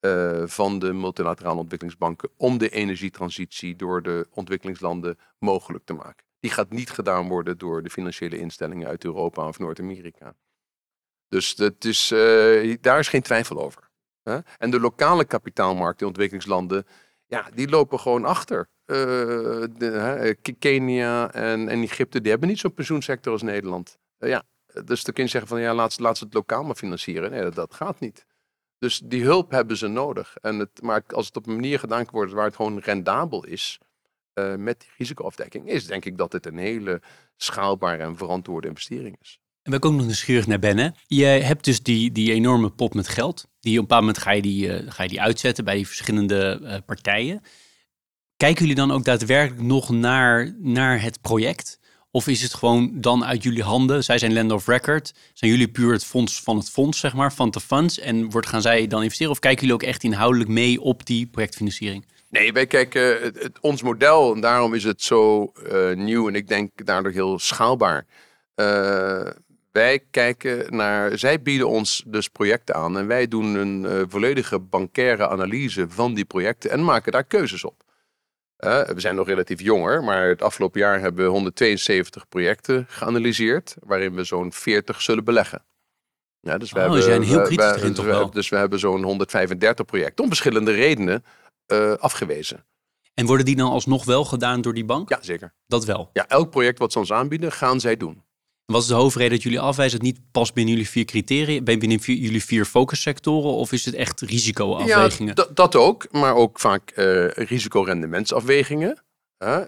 eh, van de multilaterale ontwikkelingsbanken om de energietransitie door de ontwikkelingslanden mogelijk te maken. Die gaat niet gedaan worden door de financiële instellingen uit Europa of Noord-Amerika. Dus dat is, eh, daar is geen twijfel over. Hè? En de lokale kapitaalmarkten in ontwikkelingslanden, ja, die lopen gewoon achter. Eh, Kenia en, en Egypte, die hebben niet zo'n pensioensector als Nederland. Eh, ja, dus dan kun je zeggen van ja, laat, ze- het lokaal maar financieren. Nee, dat, gaat niet. Dus die hulp hebben ze nodig. En het, maar als het op een manier gedaan worden waar het gewoon rendabel is, eh, met die risicoafdekking, is denk ik dat het een hele schaalbare en verantwoorde investering is. En ben ik ook nog nieuwsgierig naar Ben. Hè? Je hebt dus die, die enorme pot met geld. Die op een bepaald moment ga je die, eh, ga je die uitzetten bij die verschillende eh, partijen. Kijken jullie dan ook daadwerkelijk nog naar, naar het project? Of is het gewoon dan uit jullie handen? Zij zijn land of record. Zijn jullie puur het fonds van het fonds, zeg maar, van de funds? En wordt, gaan zij dan investeren? Of kijken jullie ook echt inhoudelijk mee op die projectfinanciering? Nee, wij kijken, het, het- ons model, en daarom is het zo eh, nieuw en ik denk daardoor heel schaalbaar. Eh, wij kijken naar, zij bieden ons dus projecten aan en wij doen een eh, volledige bankaire analyse van die projecten en maken daar keuzes op. Eh, we zijn nog relatief jonger, maar het afgelopen jaar hebben we 172 projecten geanalyseerd, waarin we zo'n 40 zullen beleggen. Ja, dus we Oh, hebben, zijn heel kritisch we- erin dus toch we- wel? Dus we hebben zo'n 135 projecten om verschillende redenen eh, afgewezen. En worden die dan alsnog wel gedaan door die bank? Ja, zeker. Dat wel. Ja, elk project wat ze ons aanbieden, gaan zij doen. Wat is de hoofdreden dat jullie afwijzen? Het niet past binnen jullie vier criteria, binnen jullie vier focussectoren? Of is het echt risicoafwegingen? Ja, dat ook, maar ook vaak uh, risicorendementsafwegingen. Uh,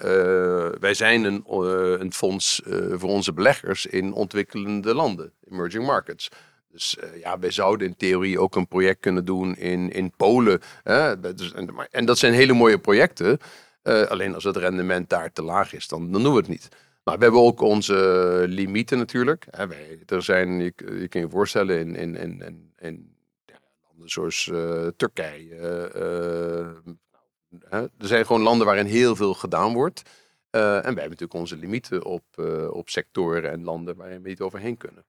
wij zijn een, een fonds voor onze beleggers in ontwikkelende landen, emerging markets. Dus ja, wij zouden in theorie ook een project kunnen doen in, in Polen. Dus, en, dat zijn hele mooie projecten. alleen als het rendement daar te laag is, dan, dan doen we het niet. Nou, we hebben ook onze limieten natuurlijk. Wij, er zijn, je, je kan je voorstellen, in, in, in, in, landen zoals uh, Turkije. Uh, er zijn gewoon landen waarin heel veel gedaan wordt. En wij hebben natuurlijk onze limieten op, op sectoren en landen waarin we niet overheen kunnen.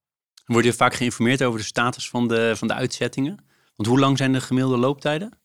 Word je vaak geïnformeerd over de status van de, van de uitzettingen? Want hoe lang zijn de gemiddelde looptijden?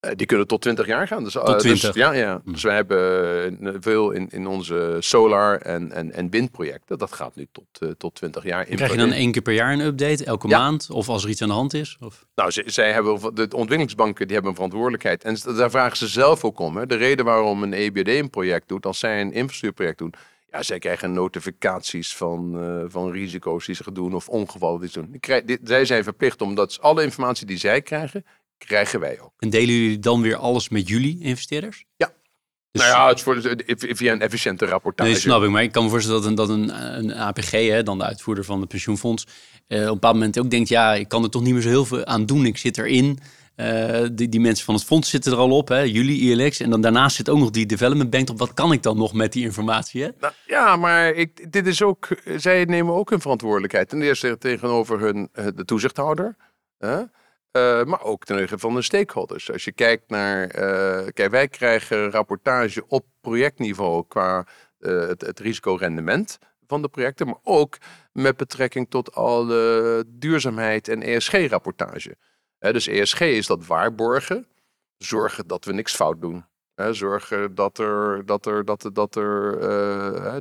Eh, die kunnen tot 20 jaar gaan. Dus, tot 20? Dus, ja, ja. Hm. Dus wij hebben eh, veel in, in onze solar- en, en, en windprojecten. Dat gaat nu tot, uh, tot 20 jaar. Krijg je dan één keer per jaar een update, elke maand? Of als er iets aan de hand is? Of? Nou, zij, zij hebben, de ontwikkelingsbanken die hebben een verantwoordelijkheid. En daar vragen ze zelf ook om. Hè. De reden waarom een EBD een project doet, als zij een infrastructuurproject doen... Ja, zij krijgen notificaties van, uh, van risico's die ze gaan doen of ongevallen die ze doen. Krijg, zij zijn verplicht omdat alle informatie die zij krijgen, krijgen wij ook. En delen jullie dan weer alles met jullie investeerders? Ja. Dus... Nou ja, het is voor, via een efficiënte rapportage. Nee, snap ik. Maar ik kan me voorstellen dat een, dat een, een APG, hè, dan de uitvoerder van het pensioenfonds, eh, op een bepaald moment ook denkt, ja, ik kan er toch niet meer zo heel veel aan doen. Ik zit erin. Uh, die, die mensen van het fonds zitten er al op, hè? jullie, ILX. En dan daarnaast zit ook nog die development bank op. Wat kan ik dan nog met die informatie? Hè? Nou, ja, maar ik, dit is ook, zij nemen ook hun verantwoordelijkheid. Ten eerste tegenover hun, eh, de toezichthouder. Hè? Uh, maar ook ten van de stakeholders. Als je kijkt naar. Kijk, wij krijgen rapportage op projectniveau qua het, het risicorendement van de projecten, maar ook met betrekking tot alle duurzaamheid en ESG-rapportage. Dus ESG is dat waarborgen, zorgen dat we niks fout doen. zorgen dat er, dat er, dat dat er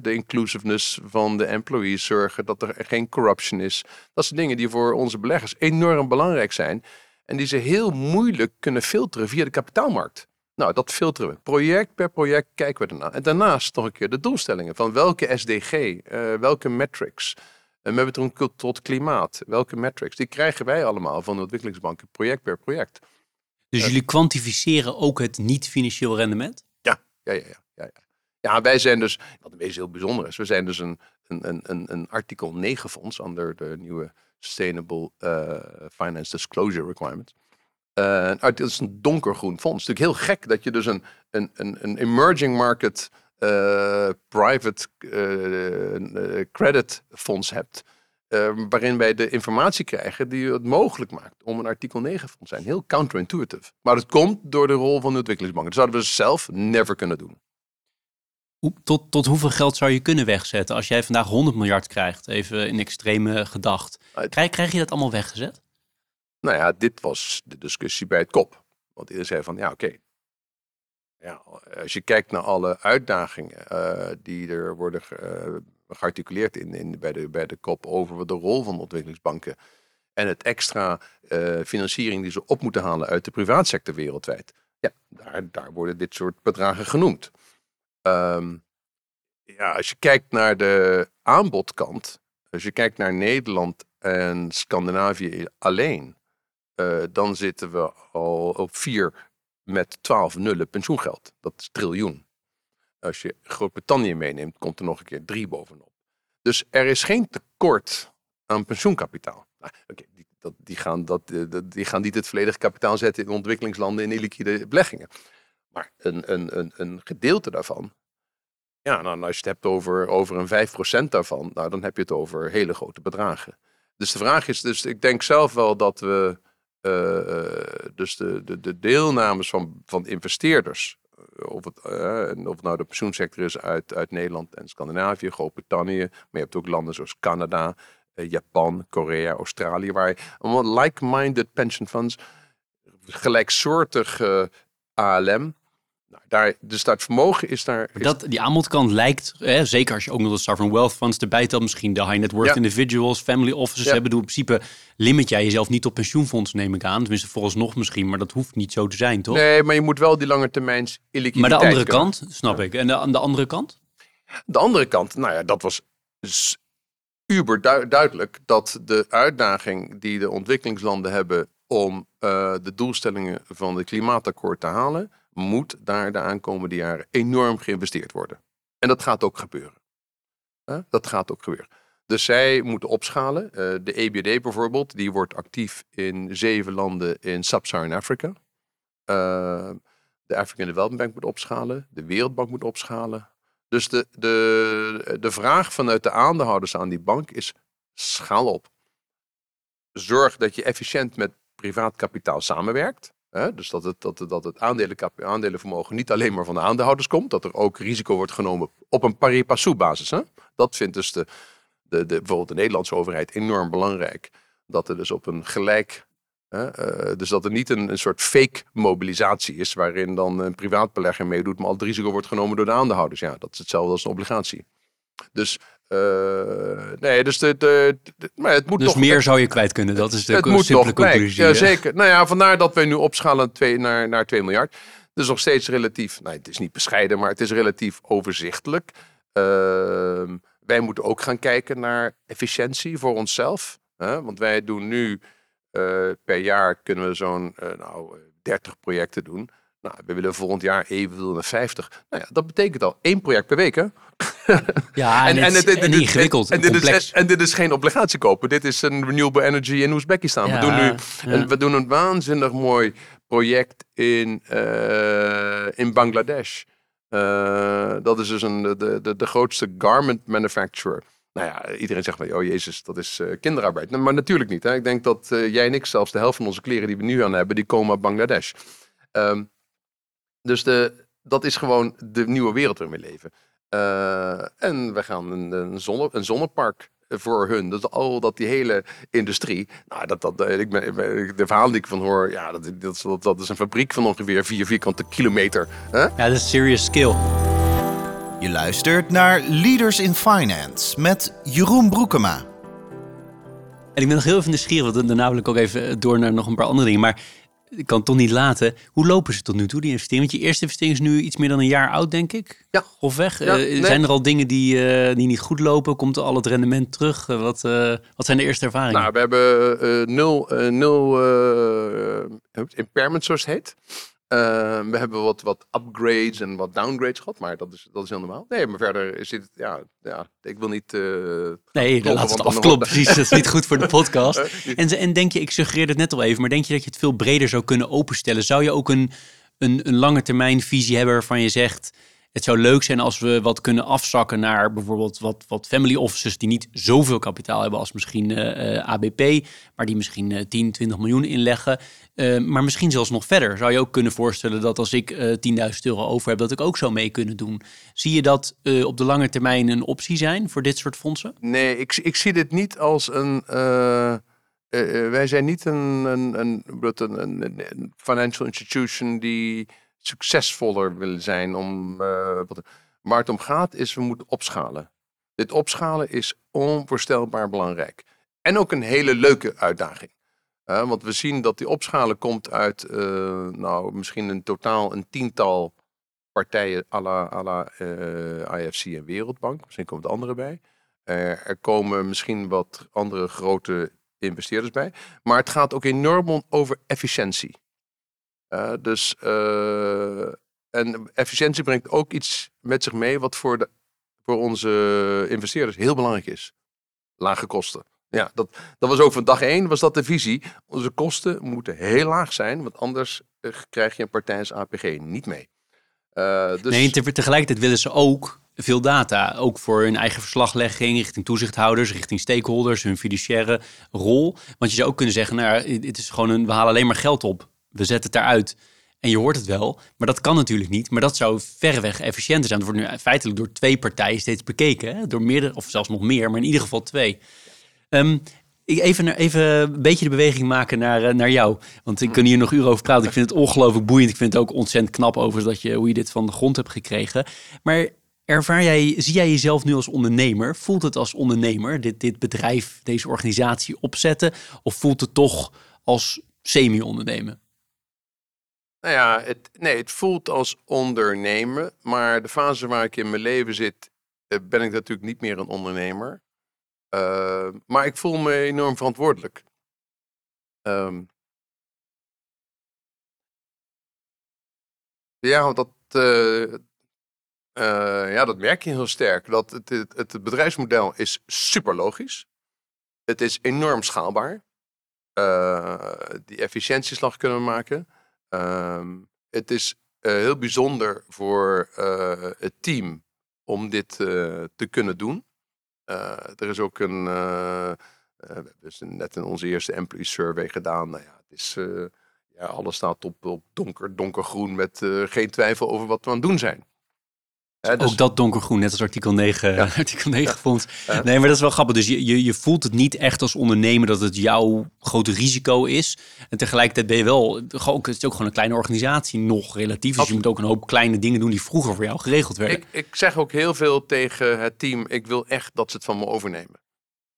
de inclusiveness van de employees zorgen, dat er geen corruption is. Dat zijn dingen die voor onze beleggers enorm belangrijk zijn. En die ze heel moeilijk kunnen filteren via de kapitaalmarkt. Nou, dat filteren we. Project per project kijken we ernaar. En daarnaast nog een keer de doelstellingen van welke SDG, uh, welke metrics. En met betrekking tot klimaat, welke metrics. Die krijgen wij allemaal van de ontwikkelingsbanken project per project. Dus jullie kwantificeren ook het niet-financieel rendement? Ja, ja, ja, ja, ja. Ja, wij zijn dus, wat een beetje heel bijzonder is, we zijn dus een, een, een, een artikel 9 fonds onder de nieuwe Sustainable uh, Finance Disclosure Requirements. Uh, het is een donkergroen fonds. Het is natuurlijk heel gek dat je dus een, een, een, een emerging market uh, private credit fonds hebt. waarin wij de informatie krijgen die het mogelijk maakt om een artikel 9 fonds te zijn. Heel counterintuitive. Maar dat komt door de rol van de ontwikkelingsbanken. Dat zouden we zelf never kunnen doen. Tot, tot hoeveel geld zou je kunnen wegzetten als jij vandaag 100 miljard krijgt? Even in extreme gedacht. Krijg, krijg je dat allemaal weggezet? Nou ja, dit was de discussie bij het kop. Want iedereen zei van, ja oké. Ja, als je kijkt naar alle uitdagingen uh, die er worden uh, gearticuleerd in, in, bij, de, bij de kop over de rol van ontwikkelingsbanken. En het extra uh, financiering die ze op moeten halen uit de privaatsector wereldwijd. Ja, daar, daar worden dit soort bedragen genoemd. Um, ja, als je kijkt naar de aanbodkant, als je kijkt naar Nederland en Scandinavië alleen, dan zitten we al op vier met 12 nullen pensioengeld. Dat is triljoen. Als je Groot-Brittannië meeneemt, komt er nog een keer drie bovenop. Dus er is geen tekort aan pensioenkapitaal. Nou, die, dat, die, gaan dat, die gaan niet het volledige kapitaal zetten in ontwikkelingslanden in illiquide beleggingen. Maar een, een, een, een gedeelte daarvan. Ja, nou, als je het hebt over, over een 5% daarvan, nou, dan heb je het over hele grote bedragen. Dus de vraag is, dus ik denk zelf wel dat we dus de, de, de deelnames van, van investeerders, eh, of het, of nou de pensioensector is uit, uit Nederland en Scandinavië, Groot-Brittannië, maar je hebt ook landen zoals Canada, Japan, Korea, Australië, waar allemaal like-minded pension funds, gelijksoortig ALM, nou, daar, dus dat vermogen is daar... Is... Dat, die aanbodkant lijkt, hè, zeker als je ook nog de sovereign wealth funds erbij telt, misschien de high net worth individuals, family offices ja. hebben. In principe limit jij jezelf niet op pensioenfonds, neem ik aan. Tenminste, vooralsnog misschien, maar dat hoeft niet zo te zijn, toch? Nee, maar je moet wel die lange illiquiditeit Maar de andere kant, snap ik. En de, aan de andere kant? De andere kant, nou ja, dat was uber du- duidelijk dat de uitdaging die de ontwikkelingslanden hebben om eh, de doelstellingen van het klimaatakkoord te halen, moet daar de aankomende jaren enorm geïnvesteerd worden. En dat gaat ook gebeuren. Dat gaat ook gebeuren. Dus zij moeten opschalen. Eh, de EBD bijvoorbeeld, die wordt actief in zeven landen in Sub-Saharan Afrika. Eh, de African Development Bank moet opschalen. De Wereldbank moet opschalen. Dus de, de, de vraag vanuit de aandeelhouders aan die bank is: schaal op. Zorg dat je efficiënt met privaat kapitaal samenwerkt. Hè? Dus dat het, dat, dat het aandelenkap- aandelenvermogen niet alleen maar van de aandeelhouders komt. Dat er ook risico wordt genomen op een pari passu basis. Hè? Dat vindt dus de, de, de, bijvoorbeeld de Nederlandse overheid enorm belangrijk. Dat er dus op een gelijk. Hè, eh, dus dat er niet een, een soort fake mobilisatie is. waarin dan een privaat belegger meedoet. maar al het risico wordt genomen door de aandeelhouders. Ja, dat is hetzelfde als een obligatie. Dus. Eh, nee, dus de, de, de- maar het moet Dus toch meer zou je kwijt kunnen. Dat is de het moet simpele nog conclusie. Ja, zeker. Nou ja, vandaar dat we nu opschalen twee, naar, naar 2 miljard. Dat is nog steeds relatief, nou, het is niet bescheiden, maar het is relatief overzichtelijk. Ehm, wij moeten ook gaan kijken naar efficiëntie voor onszelf. Hè? Want wij doen nu eh, per jaar kunnen we zo'n eh, nou, 30 projecten doen. Nou, we willen volgend jaar evenveel naar 50. Nou ja, dat betekent al één project per week, hè? Ja, en, en dit- ingewikkeld En, en dit complex. is, en dit is geen obligatie kopen. Dit is een renewable energy in Oezbekistan. Ja, we, doen nu, ja. en we doen een waanzinnig mooi project in, eh, in Bangladesh. Eh, dat is dus een, de, de, de grootste garment manufacturer. Nou ja, iedereen zegt van, oh jezus, dat is eh, kinderarbeid. Nou, maar natuurlijk niet. Hè. Ik denk dat jij en ik zelfs de helft van onze kleren die we nu aan hebben, die komen uit Bangladesh. Ehm, dus de, dat is gewoon de nieuwe wereld waarin we leven. Eh, en we gaan een, een, zonne, een zonnepark voor hun. Dat al dat die hele industrie. Nou, dat, dat, eh, ik ben, de verhalen die ik van hoor, ja, dat, dat, is- dat, dat is een fabriek van ongeveer 4 vierkante kilometer. Hè? Ja, dat is serious skill. Je luistert naar Leaders in Finance met Jeroen Broekema. En ik ben nog heel even nieuwsgierig, want daarna wil ik ook even door naar nog een paar andere dingen. Maar ik kan het toch niet laten. Hoe lopen ze tot nu toe, die investering? Want je eerste investering is nu iets meer dan een jaar oud, denk ik. Ja. Grofweg. Ja, Eh, nee. Zijn er al dingen die, eh, die niet goed lopen? Komt al het rendement terug? Eh, wat, wat zijn de eerste ervaringen? Nou, we hebben nul, nul impairment, zoals het heet. Eh, we hebben wat, wat upgrades en wat downgrades gehad, maar dat is, dat is heel normaal. Nee, maar verder is dit, ja, ja ik wil niet... eh, nee, kloppen, laat het want dan afkloppen. wordt- Precies, dat is niet goed voor de podcast. En, en denk je, ik suggereerde het net al even, maar denk je dat je het veel breder zou kunnen openstellen? Zou je ook een, een, een lange termijn visie hebben waarvan je zegt, het zou leuk zijn als we wat kunnen afzakken naar bijvoorbeeld wat, wat family offices die niet zoveel kapitaal hebben als misschien eh, eh, ABP, maar die misschien eh 10, 20 miljoen inleggen. Eh, maar misschien zelfs nog verder. Zou je ook kunnen voorstellen dat als ik eh 10.000 euro over heb, dat ik ook zou mee kunnen doen? Zie je dat eh, op de lange termijn een optie zijn voor dit soort fondsen? Nee, ik, ik zie dit niet als een. eh, eh, eh, wij zijn niet een, een, een- een financial institution die succesvoller willen zijn. Om, eh, wat, waar het om gaat is, we moeten opschalen. Dit opschalen is onvoorstelbaar belangrijk. En ook een hele leuke uitdaging. Eh, want we zien dat die opschalen komt uit, eh, nou, misschien een totaal een tiental partijen à la, IFC en Wereldbank. Misschien komt de andere bij. Er komen misschien wat andere grote investeerders bij. Maar het gaat ook enorm om over efficiëntie. Eh, dus, eh, en efficiëntie brengt ook iets met zich mee wat voor, de, voor onze investeerders heel belangrijk is. Lage kosten. Ja, dat, dat was ook van dag één, was dat de visie. Onze kosten moeten heel laag zijn, want anders eh, krijg je een partij als APG niet mee. Dus, Nee, tegelijkertijd willen ze ook veel data. Ook voor hun eigen verslaglegging, richting toezichthouders, richting stakeholders, hun fiduciaire rol. Want je zou ook kunnen zeggen, nou, het is gewoon een, we halen alleen maar geld op. We zetten het daaruit. En je hoort het wel, maar dat kan natuurlijk niet. Maar dat zou verreweg efficiënter zijn. Het wordt nu feitelijk door twee partijen steeds bekeken. Door meerdere, of zelfs nog meer, maar in ieder geval twee. Ik even, even een beetje de beweging maken naar, eh, naar jou. Want ik kan hier nog uren over praten. Ik vind het ongelooflijk boeiend. Ik vind het ook ontzettend knap over dat je, hoe je dit van de grond hebt gekregen. Maar ervaar jij, zie jij jezelf nu als ondernemer? Voelt het als ondernemer, dit, dit bedrijf, deze organisatie opzetten? Of voelt het toch als semi-ondernemen? Nou ja, het, nee, het voelt als ondernemen. Maar de fase waar ik in mijn leven zit, eh, ben ik natuurlijk niet meer een ondernemer. Uh, maar ik voel me enorm verantwoordelijk. Um, ja, dat, uh, ja, dat merk je heel sterk. Dat het, het, het bedrijfsmodel is super logisch. Het is enorm schaalbaar. die efficiëntieslag kunnen we maken. Um, het is heel bijzonder voor het team om dit te kunnen doen. er is ook een we hebben dus net in onze eerste employee survey gedaan. Nou ja, het is, ja, alles staat op, op donker, donkergroen met geen twijfel over wat we aan het doen zijn. Dus... Ook dat donkergroen, net als artikel 9, ja. artikel 9 vond. Nee, maar dat is wel grappig. Dus je, je, je voelt het niet echt als ondernemer dat het jouw grote risico is. En tegelijkertijd ben je wel, het is ook gewoon een kleine organisatie nog relatief. Dus je moet ook een hoop kleine dingen doen die vroeger voor jou geregeld werden. Ik, ik zeg ook heel veel tegen het team, ik wil echt dat ze het van me overnemen.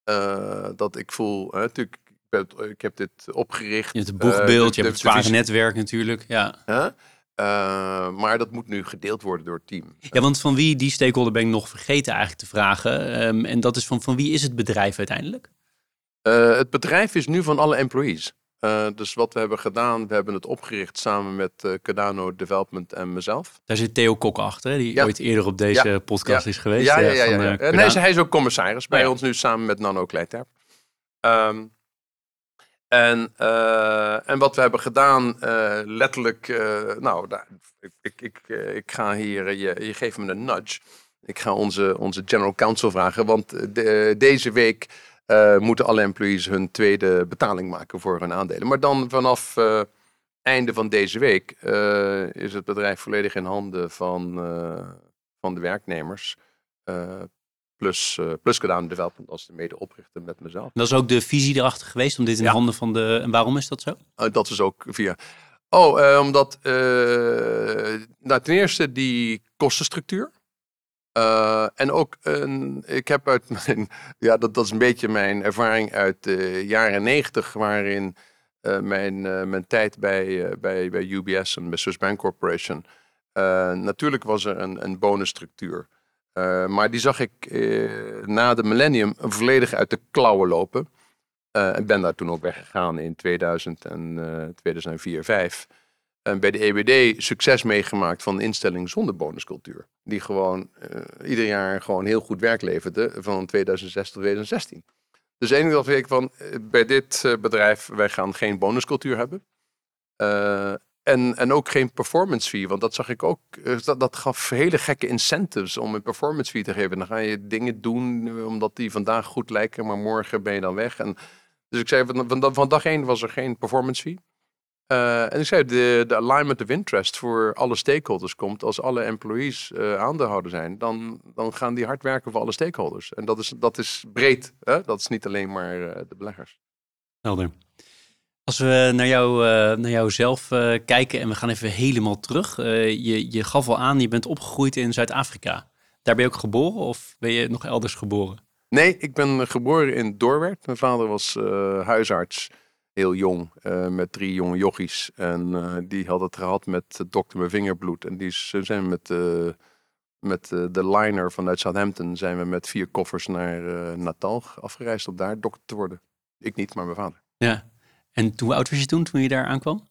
Uh, dat ik voel, hè, natuurlijk, ik, ben, ik, heb dit opgericht. Je hebt het boegbeeld, uh, je hebt het zware netwerk natuurlijk. Ja. Uh, maar dat moet nu gedeeld worden door het team. Ja, want van wie, die stakeholder ben ik nog vergeten eigenlijk te vragen. Um, en dat is van, van wie is het bedrijf uiteindelijk? het bedrijf is nu van alle employees. Uh, dus wat we hebben gedaan, we hebben het opgericht samen met uh, Cardano Development en mezelf. Daar zit Theo Kok achter, die ja. ooit eerder op deze ja. podcast ja. is geweest. Ja, ja, ja. ja, ja. nee, hij is ook commissaris bij ons nu samen met Nano Kleiterp. Um, en, uh, en wat we hebben gedaan, letterlijk, nou, daar, ik, ik, ik, ik ga hier, je, je geeft me een nudge. Ik ga onze, onze general counsel vragen, want de, deze week moeten alle employees hun tweede betaling maken voor hun aandelen. Maar dan vanaf einde van deze week is het bedrijf volledig in handen van, van de werknemers. Plus, plus gedaan development als de medeoprichter met mezelf. dat is ook de visie erachter geweest om dit in ja. handen van de. En waarom is dat zo? dat is ook via. Oh, omdat nou, ten eerste die kostenstructuur. Uh, en ook, een, ik heb uit mijn, ja, dat, dat is een beetje mijn ervaring uit de jaren negentig, waarin uh, mijn, uh, mijn tijd bij, bij, bij UBS en bij Swiss Bank Corporation, natuurlijk was er een, een bonusstructuur. Maar die zag ik na de millennium volledig uit de klauwen lopen. Ik ben daar toen ook weggegaan in 2000 en 2004, 2005 en bij de EBD succes meegemaakt van een instelling zonder bonuscultuur. Die gewoon uh, ieder jaar gewoon heel goed werk leverde van 2006 tot 2016. Dus één ding dat ik van, uh, bij dit uh, bedrijf, wij gaan geen bonuscultuur hebben. En, en ook geen performance fee, want dat zag ik ook, dat, dat gaf hele gekke incentives om een performance fee te geven. Dan ga je dingen doen omdat die vandaag goed lijken, maar morgen ben je dan weg. En, dus ik zei, van, van, dag één was er geen performance fee. Uh, en ik zei, de, de alignment of interest voor alle stakeholders komt als alle employees uh, aandeelhouder zijn. Dan, dan gaan die hard werken voor alle stakeholders. En dat is, dat is breed. Hè? Dat is niet alleen maar de beleggers. Helder. Als we naar jou, naar jou zelf kijken en we gaan even helemaal terug. je, je gaf al aan, je bent opgegroeid in Zuid-Afrika. Daar ben je ook geboren of ben je nog elders geboren? Nee, ik ben geboren in Doorwerth. Mijn vader was huisarts heel jong, uh, met drie jonge jochies. En uh, die had het gehad met dokter mijn vingerbloed. En die zijn met, met de liner vanuit Southampton zijn we met vier koffers naar Natal afgereisd om daar dokter te worden. Ik niet, maar mijn vader. Ja. En hoe oud was je toen, toen je daar aankwam?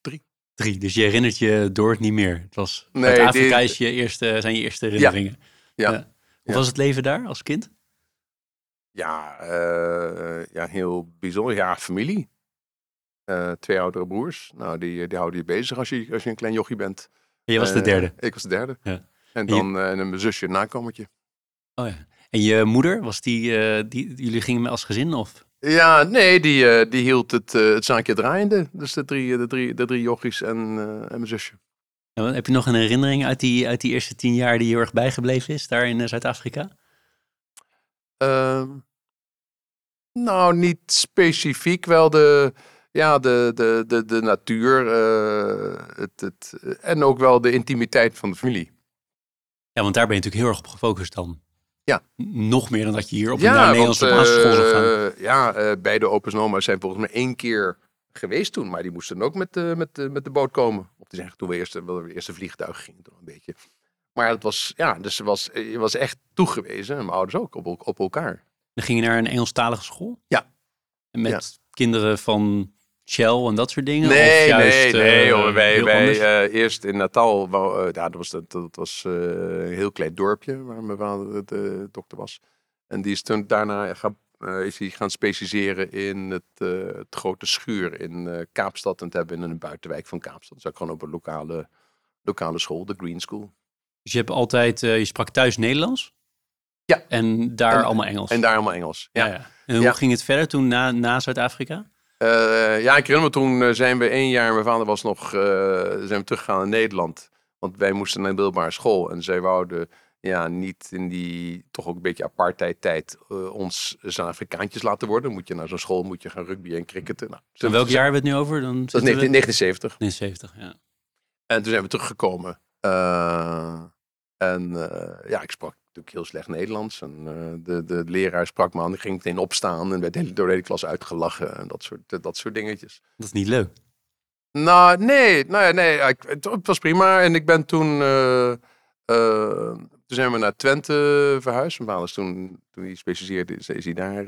drie. Drie, dus je herinnert je door het niet meer. Het was nee, Afrika is je eerste, zijn je eerste herinneringen. Ja. ja. Hoe was het leven daar als kind? Ja, uh, ja heel bijzonder. Ja, familie. Uh, twee oudere broers. Nou, die, die houden je bezig als je, als je een klein jochie bent. En je was de eh, derde? ik was de derde. Ja. En dan en een zusje, een nakomertje. Oh ja. En je moeder, was die, die jullie gingen als gezin of? Ja, nee, die, die hield het, het zaakje draaiende. Dus de drie, de drie, de drie jochies en, en mijn zusje. heb je nog een herinnering uit die, uit die eerste tien jaar die heel erg bijgebleven is, daar in Zuid-Afrika? Uh, nou, niet specifiek. Wel de, ja, de, de, de, de natuur uh, het, het, en ook wel de intimiteit van de familie. Ja, want daar ben je natuurlijk heel erg op gefocust dan. Ja. Nog meer dan dat je hier op een Nederlandse uh, basisschool zou gaan. Eh, ja, uh, beide Opus Noma's zijn volgens mij één keer geweest toen. Maar die moesten ook met, uh, met, met de boot komen. Of die zeggen toen we eerst, we eerste vliegtuig gingen. Toch een beetje. Maar het was, ja, dus was, je was echt toegewezen, en mijn ouders ook, op, op elkaar. Dan ging je naar een Engelstalige school? Ja. Met kinderen van Shell en dat soort dingen? Nee, of juist, nee, nee. hoor. Wij, wij eh, eerst in Natal, wou, eh, ja, dat was, dat, dat was eh, een heel klein dorpje waar mijn vader de dokter was. En die is toen daarna gaan, is hij gaan specialiseren in het, het grote schuur in Kaapstad. En te hebben in een buitenwijk van Kaapstad. Dus ook gewoon op een lokale, lokale school, de Green School. Dus je hebt altijd, je sprak thuis Nederlands? Ja. En daar En- allemaal Engels? En daar allemaal Engels. ja. Ja, ja. En hoe Ja. ging het verder toen na, na Zuid-Afrika? Eh, ja ik herinner me toen eh, zijn we één jaar, mijn vader was nog, eh, zijn we teruggegaan naar Nederland. Want wij moesten naar een middelbare school. En zij wouden ja, niet in die toch ook een beetje apartheid tijd eh, ons Zuid-Afrikaantjes laten worden. Moet je naar zo'n school, moet je gaan rugby en cricketen. Nou, En welk jaar hebben we het nu over? Dan Dat is 19- 1970. 1970, ja. En toen zijn we teruggekomen. En ja, ik sprak natuurlijk heel slecht Nederlands. En eh, de, de leraar sprak me aan. Ik ging meteen opstaan en werd hele- door de hele klas uitgelachen. En dat soort, dat soort dingetjes. Dat is niet leuk. Nou, nee, nou ja, nee, ik, het, het was prima. En ik ben toen, eh, eh, toen zijn we naar Twente verhuisd. Mijn vader is toen, toen hij specialiseerde, is, is hij daar,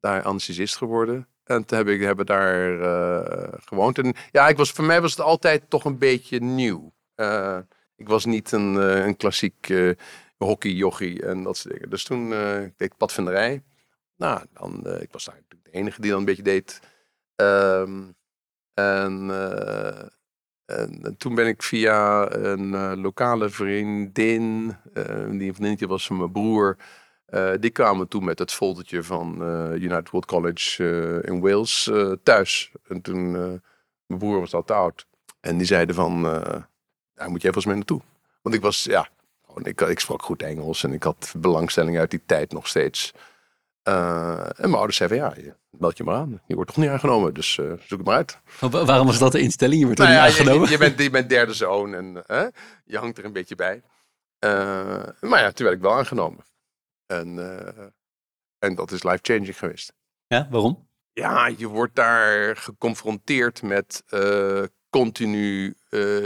daar anesthesist geworden. En toen heb ik, hebben daar gewoond. En ja, ik was, voor mij was het altijd toch een beetje nieuw. Ik was niet een, een klassiek hockeyjochie en dat soort dingen. Dus toen eh, ik deed ik padvinderij. Nou, dan, eh, ik was daar natuurlijk de enige die dan een beetje deed. Ehm, en, eh, en, en toen ben ik via een lokale vriendin, die een vriendinnetje was van mijn broer, die kwamen toen met het foldertje van United World College in Wales thuis. En toen, mijn broer was al te oud. En die zeiden van, daar moet je even eens mee naartoe. Want ik was, ja, gewoon, ik, ik sprak goed Engels en ik had belangstelling uit die tijd nog steeds. Eh, en mijn ouders zeiden, ja, je, meld je maar aan. Je wordt toch niet aangenomen, dus eh, zoek het maar uit. Waarom was dat de instelling? Je wordt er Nou niet ja, aangenomen? Je, je bent, je bent derde zoon en eh, je hangt er een beetje bij. Eh, maar ja, toen werd ik wel aangenomen. En, en dat is life-changing geweest. Ja, waarom? Ja, je wordt daar geconfronteerd met continu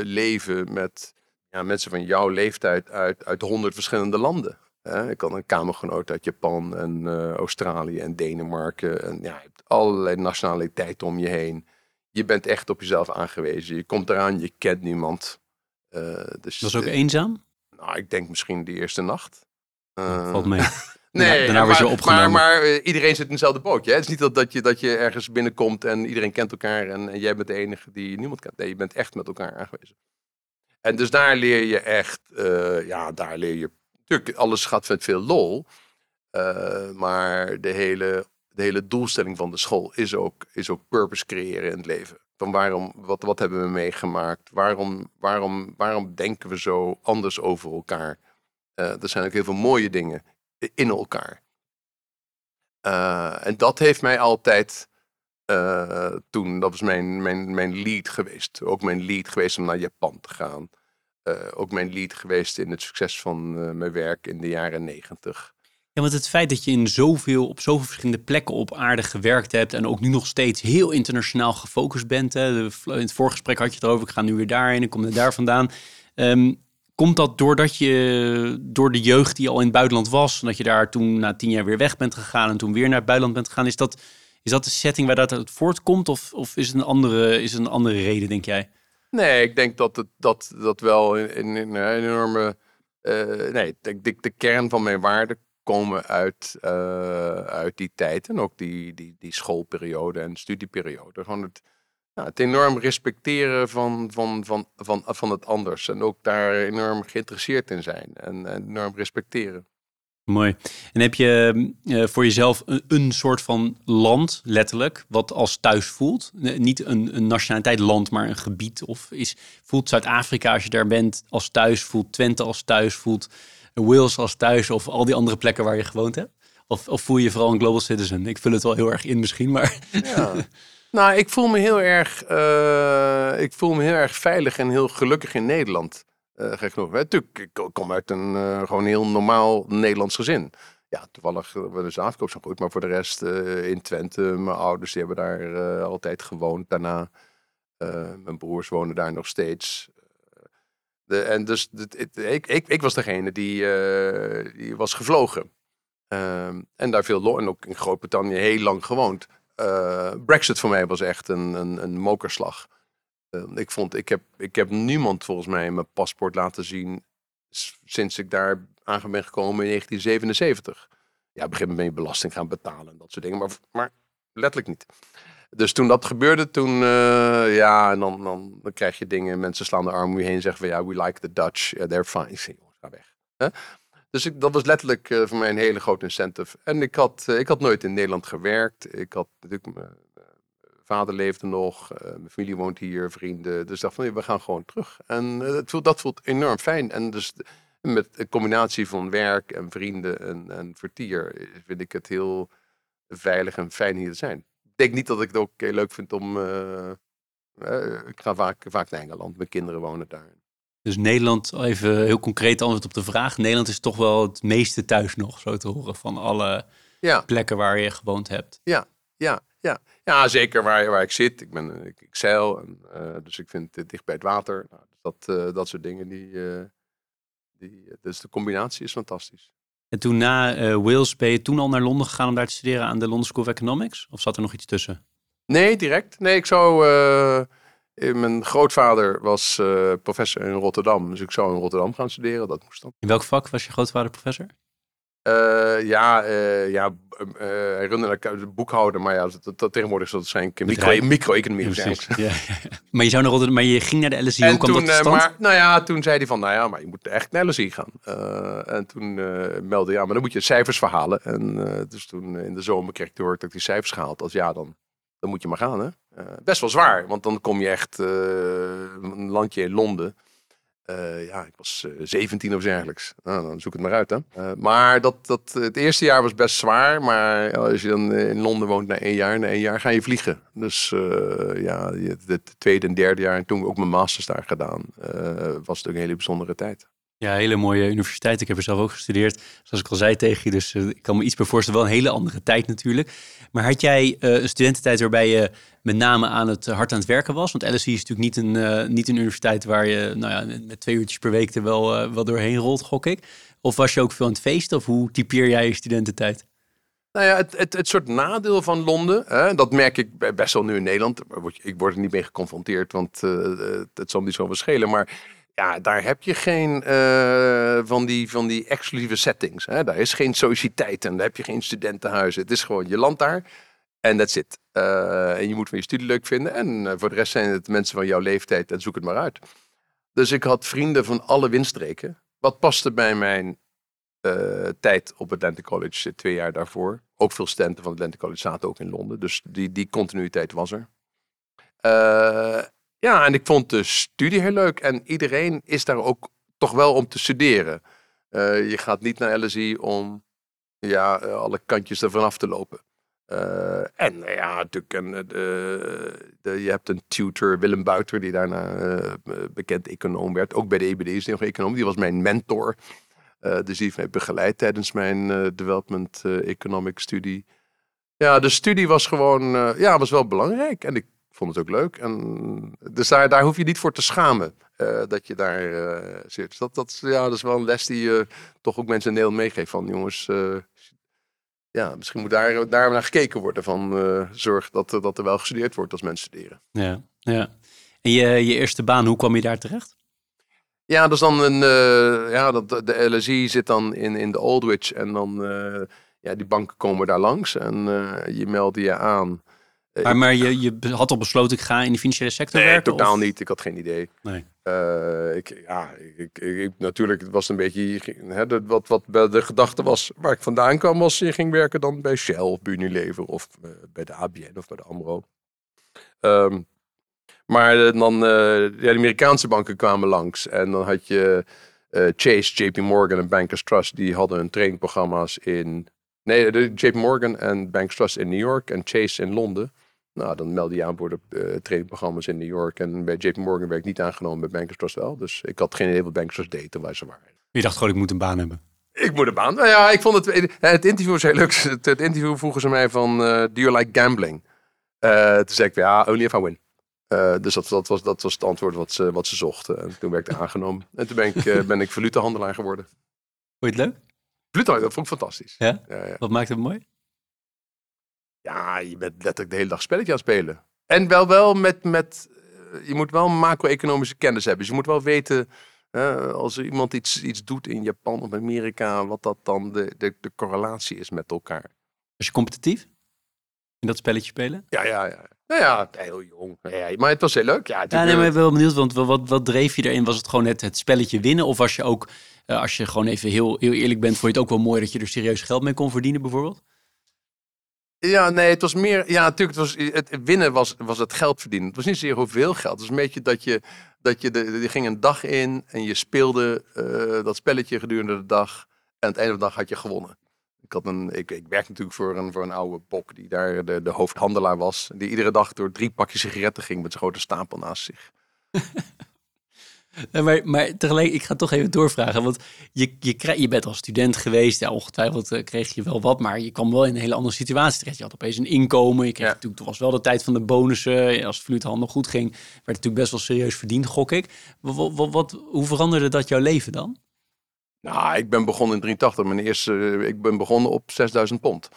leven met ja, mensen van jouw leeftijd uit, uit honderd verschillende landen. Hè. ik had een kamergenoot uit Japan en eh, Australië en Denemarken. En ja, je hebt allerlei nationaliteiten om je heen. Je bent echt op jezelf aangewezen. Je komt eraan, je kent niemand. Eh, dus, Was ook eh, eenzaam? nou, ik denk misschien de eerste nacht. Eh, Valt mee. Nee, daarna word je maar, opgenomen. Maar, maar iedereen zit in dezelfde bootje. Hè? Het is niet dat, dat, je, dat je ergens binnenkomt en iedereen kent elkaar en, en jij bent de enige die niemand kent. Nee, je bent echt met elkaar aangewezen. En dus daar leer je echt, eh, ja, daar leer je, natuurlijk, alles gaat met veel lol. eh, maar de hele, de hele doelstelling van de school is ook, is ook purpose creëren in het leven. Van waarom, wat, wat hebben we meegemaakt? Waarom, waarom, waarom denken we zo anders over elkaar? Eh, er zijn ook heel veel mooie dingen in elkaar. En dat heeft mij altijd eh, toen, dat was mijn, mijn, mijn lead geweest. Ook mijn lead geweest om naar Japan te gaan. Eh, ook mijn lead geweest in het succes van eh, mijn werk in de jaren negentig. Ja, want het feit dat je in zoveel, op zoveel verschillende plekken op aarde gewerkt hebt en ook nu nog steeds heel internationaal gefocust bent. Hè. In het voorgesprek had je het erover, ik ga nu weer daarheen, ik kom daar vandaan. Ehm, komt dat doordat je, door de jeugd die al in het buitenland was, dat je daar toen na tien jaar weer weg bent gegaan en toen weer naar het buitenland bent gegaan, is dat, is dat de setting waar dat uit voortkomt of, of is, het een andere, is het een andere reden, denk jij? Nee, ik denk dat het, dat, dat wel een enorme. eh, nee, de, de, de kern van mijn waarden komen uit, eh, uit die tijd. En ook die, die, die schoolperiode en studieperiode. Gewoon het, ja, het enorm respecteren van, van, van, van, van het anders. En ook daar enorm geïnteresseerd in zijn. En enorm respecteren. Mooi. En heb je eh, voor jezelf een, een soort van land, letterlijk, wat als thuis voelt? Niet een, een nationaliteit land, maar een gebied. Of is, voelt Zuid-Afrika als je daar bent als thuis? Voelt Twente als thuis? Voelt Wales als thuis? Of al die andere plekken waar je gewoond hebt? Of, of voel je je vooral een global citizen? Ik vul het wel heel erg in misschien, maar... Ja. nou, ik voel me heel erg, eh, ik voel me heel erg veilig en heel gelukkig in Nederland. Eh gek genoeg. Natuurlijk, ik kom uit een eh, gewoon heel normaal Nederlands gezin. Ja, toevallig uh, we zijn afkoop zijn goed, maar voor de rest eh, in Twente, mijn ouders die hebben daar altijd gewoond. Daarna, mijn broers wonen daar nog steeds. De, en dus ik, ik, ik was degene die, was gevlogen. Ehm, en daar veel en ook in Groot-Brittannië heel lang gewoond. Brexit voor mij was echt een, een, een mokerslag. Eh, ik, vond, ik, heb, ik heb niemand volgens mij mijn paspoort laten zien sinds ik daar aan ben gekomen in 1977. Ja, op een gegeven moment ben je belasting gaan betalen en dat soort dingen, maar, maar letterlijk niet. Dus toen dat gebeurde, toen, eh, ja, en dan, dan, dan krijg je dingen, mensen slaan de arm om je heen en zeggen van, ja, we like the Dutch, yeah, they're fine. Ik zeg, ga weg. Dus ik, dat was letterlijk eh, voor mij een hele grote incentive. En ik had, eh, ik had nooit in Nederland gewerkt. Ik had natuurlijk, vader leefde nog, eh, mijn familie woont hier, vrienden. Dus ik dacht van, we gaan gewoon terug. En eh, het voelt, dat voelt enorm fijn. En dus met een combinatie van werk en vrienden en, en vertier eh, vind ik het heel veilig en fijn hier te zijn. Ik denk niet dat ik het ook heel leuk vind om... eh, eh, ik ga vaak, vaak naar Engeland, mijn kinderen wonen daar. Dus Nederland, even heel concreet antwoord op de vraag. Nederland is toch wel het meeste thuis nog, zo te horen, van alle Ja. plekken waar je gewoond hebt. Ja, ja, ja. Ja, zeker waar, waar ik zit. Ik, ben, ik, ik zeil, en, eh, dus ik vind het dicht bij het water. Nou, dus dat, eh, dat soort dingen, die, eh, die, dus de combinatie is fantastisch. En toen na eh, Wales ben je toen al naar Londen gegaan om daar te studeren aan de London School of Economics? Of zat er nog iets tussen? Nee, direct. Nee, ik zou... eh, eh, mijn grootvader was eh, professor in Rotterdam, dus ik zou in Rotterdam gaan studeren. Dat moest dan. In welk vak was je grootvader professor? Eh, ja, eh, ja hij runde een account- boekhouder, maar ja, dat, dat, tegenwoordig waarschijnlijk micro, Bedrijf. micro-economie. Precies. Ja, ja, ja. Maar je zou naar Rotterdam, maar je ging naar de LSE. Hoe En kwam toen, dat eh, maar, nou ja, toen zei hij van, nou ja, maar je moet echt naar LSE gaan. Eh, en toen meldde ja, maar dan moet je cijfers verhalen. En dus toen in de zomer kreeg ik te horen dat ik die cijfers gehaald had. Ja, dan, dan moet je maar gaan, hè. Best wel zwaar, want dan kom je echt een landje in Londen. Eh, ja, ik was eh, 17 of dergelijks. Nou, dan zoek het maar uit, hè. Eh, maar dat, dat, het eerste jaar was best zwaar. Maar als je dan eh, in Londen woont na één jaar, na één jaar ga je vliegen. Dus eh, ja, het tweede en derde jaar en toen ook mijn masters daar gedaan, eh, was het ook een hele bijzondere tijd. Ja, hele mooie universiteit. Ik heb er zelf ook gestudeerd. Zoals ik al zei tegen je, dus eh, ik kan me iets bij voorstellen. Wel een hele andere tijd natuurlijk. Maar had jij eh, een studententijd waarbij je met name aan het hard aan het werken was? Want LSE is natuurlijk niet een, eh, niet een universiteit waar je nou ja, met twee uurtjes per week er wel, wel doorheen rolt, gok ik. Of was je ook veel aan het feesten? Of hoe typeer jij je studententijd? Nou ja, het, het, het soort nadeel van Londen, hè, dat merk ik be- best wel nu in Nederland. Ik word er niet mee geconfronteerd, want het, het zal me niet zo verschillen. Maar ja, daar heb je geen eh, van, die, van die exclusieve settings. Hè. Daar is geen sociëteit en daar heb je geen studentenhuizen. Het is gewoon, je land daar en that's it. Eh, en je moet van je studie leuk vinden. En eh, voor de rest zijn het mensen van jouw leeftijd en zoek het maar uit. Dus ik had vrienden van alle windstreken. Wat paste bij mijn tijd op Atlantic College, twee jaar daarvoor. Ook veel studenten van Atlantic College zaten ook in Londen. Dus die, die continuïteit was er. Ja, en ik vond de studie heel leuk. En iedereen is daar ook toch wel om te studeren. Eh, je gaat niet naar LSE om ja, eh, alle kantjes ervan af te lopen. Eh, en ja, natuurlijk, en, de, je hebt een tutor, Willem Buiter, die daarna bekend econoom werd. Ook bij de EBD is hij nog econoom. Die was mijn mentor. Dus die heeft mij begeleid tijdens mijn development economic studie. Ja, de studie was gewoon, ja, was wel belangrijk. En ik vond het ook leuk. En, dus daar, daar hoef je niet voor te schamen eh, dat je daar eh, zit. Dus dat, dat, ja, dat is wel een les die je toch ook mensen in Nederland meegeeft. Van jongens, eh, ja, misschien moet daar, daar naar gekeken worden. Van eh, zorg dat, er- dat er wel gestudeerd wordt als mensen studeren. Ja, ja. En je, je eerste baan, hoe kwam je daar terecht? Ja, dat is dan een. eh, ja, dat, de LSE zit dan in, in de Aldwych. En dan. eh, ja, die banken komen daar langs. En eh, je meldde je aan. Eh, Maar, maar je, je had al besloten, ik ga in de financiële sector nee, werken? totaal of? niet. Ik had geen idee. Nee. Eh, ik, ja, ik, ik, natuurlijk, het was een beetje. Hè, de- wat, wat de gedachte was waar ik vandaan kwam, was je ging werken dan bij Shell of Unilever of eh, bij de ABN of bij de Amro. Ehm, maar dan, ja, de Amerikaanse banken kwamen langs en dan had je Chase, JP Morgan en Bankers Trust, die hadden hun trainingprogramma's in. Nee, de JP Morgan en Bankers Trust in New York en Chase in Londen. Nou, dan meldde je aan voor de eh, trainingprogramma's in New York. En bij JP Morgan werd ik niet aangenomen, bij Bankers Trust wel. Dus ik had geen idee wat Bankers Trust deed ze waren. Je dacht gewoon, ik moet een baan hebben. Ik moet een baan. Nou ja, ik vond het... Het interview was heel leuk. Het, het interview vroegen ze mij van, eh, do you like gambling? Eh, toen zei ik, ja, only if I win. Dus dat, dat, was, dat was het antwoord wat ze, wat ze zochten. En toen werd ik aangenomen. En toen ben ik, ben ik valutehandelaar geworden. Vond je het leuk? Pluton, dat vond ik fantastisch. Ja? Ja, ja. Wat maakt het mooi? Ja, je bent letterlijk de hele dag spelletje aan het spelen. En wel wel met, met eh, je moet wel macro-economische kennis hebben. Dus je moet wel weten, als iemand iets, iets doet in Japan of Amerika, wat dat dan de, de, de correlatie is met elkaar. Was je competitief? In dat spelletje spelen? Ja, ja, ja. Nou ja, heel jong. Ja, maar het was heel leuk. Ja, Ja, nee, maar ik ben wel benieuwd, want wat, wat dreef je erin? Was het gewoon het, het spelletje winnen? Of was je ook, eh, als je gewoon even heel, heel eerlijk bent, vond je het ook wel mooi dat je er serieus geld mee kon verdienen bijvoorbeeld? Ja, nee, het was meer. Ja, natuurlijk, het, was, het winnen was, was het geld verdienen. Het was niet zozeer hoeveel geld. Het was een beetje dat je. Dat je, de, je ging een dag in en je speelde eh, dat spelletje gedurende de dag. En aan het einde van de dag had je gewonnen. Ik, had een, ik, ik werk natuurlijk voor een, voor een oude bok die daar de, de hoofdhandelaar was. Die iedere dag door drie pakjes sigaretten ging met zijn grote stapel naast zich. Eh, Maar, maar tegelijk, ik ga toch even doorvragen. Want je, je, krijg, je bent als student geweest. Ja, ongetwijfeld eh, kreeg je wel wat. Maar je kwam wel in een hele andere situatie terecht. Je had opeens een inkomen. Je kreeg Ja. natuurlijk, toen was wel de tijd van de bonussen. Ja, Als het valutehandel goed ging, werd natuurlijk best wel serieus verdiend, gok ik. Wat, wat, wat, hoe veranderde dat jouw leven dan? Nou, ik ben begonnen in 83. Mijn eerste, eh, ik ben begonnen op 6000 pond.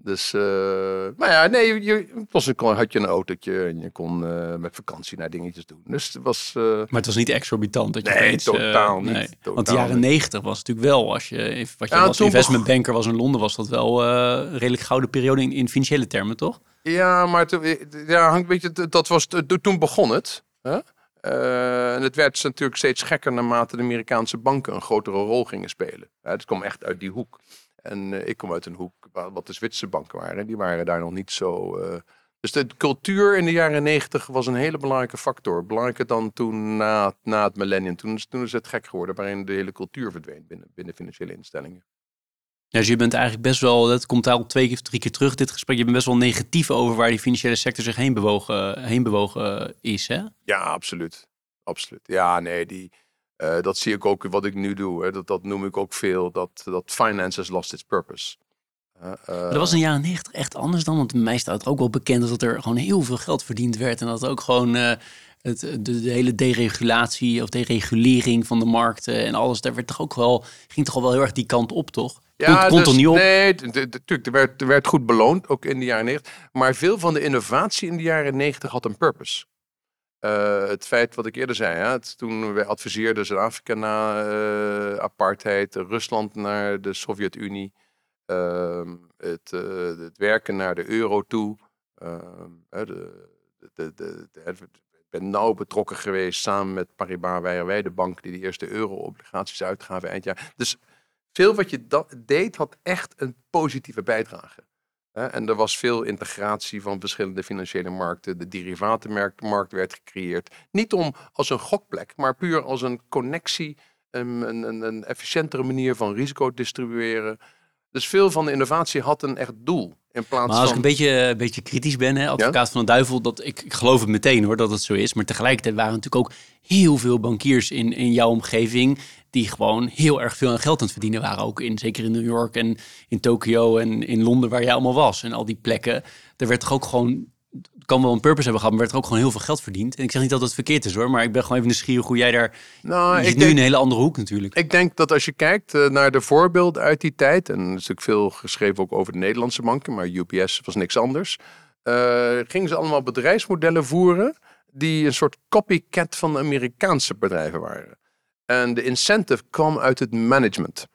Dus, eh maar ja, nee, je, was, een- had je een autootje en je kon eh, met vakantie naar dingetjes doen. Dus het was, eh, Maar het was niet exorbitant. Dat je Nee, totaal niet, totaal Want de jaren negentig was natuurlijk wel, als je, wat je Ja, als investmentbanker was in Londen, was dat wel een redelijk gouden periode in, in financiële termen, toch? Ja, maar toen- ja, hangt een beetje, dat was, toen begon het. Hè? En het werd natuurlijk steeds gekker naarmate de Amerikaanse banken een grotere rol gingen spelen. Het kwam echt uit die hoek. En ik kom uit een hoek wat de Zwitserse banken waren. Die waren daar nog niet zo... eh, dus de cultuur in de jaren negentig was een hele belangrijke factor. Belangrijker dan toen na, na het millennium. Toen, is- toen is het gek geworden waarin de hele cultuur verdween binnen, binnen financiële instellingen. Ja, dus je bent eigenlijk best wel, dat komt daar al twee keer, drie keer terug, dit gesprek. Je bent best wel negatief over waar die financiële sector zich heen bewogen, heen bewogen is, hè? Ja, absoluut. Absoluut. Ja, nee, die, eh, dat zie ik ook wat ik nu doe. Hè. Dat, dat noem ik ook veel. Dat, dat finance has lost its purpose. Eh, eh, dat was in de jaren negentig echt anders dan, want mij staat ook wel bekend dat er gewoon heel veel geld verdiend werd. En dat ook gewoon eh, het, de, de hele deregulatie of deregulering van de markten en alles, daar werd toch ook wel, ging toch al wel heel erg die kant op, toch? ja, kon, kon dus- niet op? Nee, natuurlijk, er werd, er werd goed beloond, ook in de jaren negentig. Maar veel van de innovatie in de jaren negentig had een purpose. Eh, het feit wat ik eerder zei, hè, het- toen we adviseerden Zuid-Afrika na eh, apartheid, Rusland naar de Sovjet-Unie, het, eh, het werken naar de euro toe. ehm, de, de, de, de, ik ben nauw betrokken geweest samen met Paribas waren de bank die de eerste euro-obligaties uitgaven eind jaar. Dus veel wat je deed had echt een positieve bijdrage. En er was veel integratie van verschillende financiële markten. De derivatenmarkt markt werd gecreëerd. Niet om als een gokplek, maar puur als een connectie. Een, een, een efficiëntere manier van risico distribueren. Dus veel van de innovatie had een echt doel. In plaats Maar als ik een beetje, een beetje kritisch ben, hè, advocaat van de duivel, dat, ik, ik geloof het meteen hoor dat het zo is. Maar tegelijkertijd waren natuurlijk ook heel veel bankiers in, in jouw omgeving die gewoon heel erg veel aan geld aan het verdienen waren. Ook in, zeker in New York en in Tokio en in Londen waar jij allemaal was. En al die plekken. Er werd toch ook gewoon, kan wel een purpose hebben gehad, maar werd er ook gewoon heel veel geld verdiend. En ik zeg niet dat het verkeerd is hoor, maar ik ben gewoon even nieuwsgierig hoe jij daar... Nou, je zit nu denk- een hele andere hoek natuurlijk. Ik denk dat als je kijkt eh, naar de voorbeelden uit die tijd, en er is natuurlijk veel geschreven ook over de Nederlandse banken, maar UPS was niks anders, eh, gingen ze allemaal bedrijfsmodellen voeren die een soort copycat van de Amerikaanse bedrijven waren. En de incentive kwam uit het management.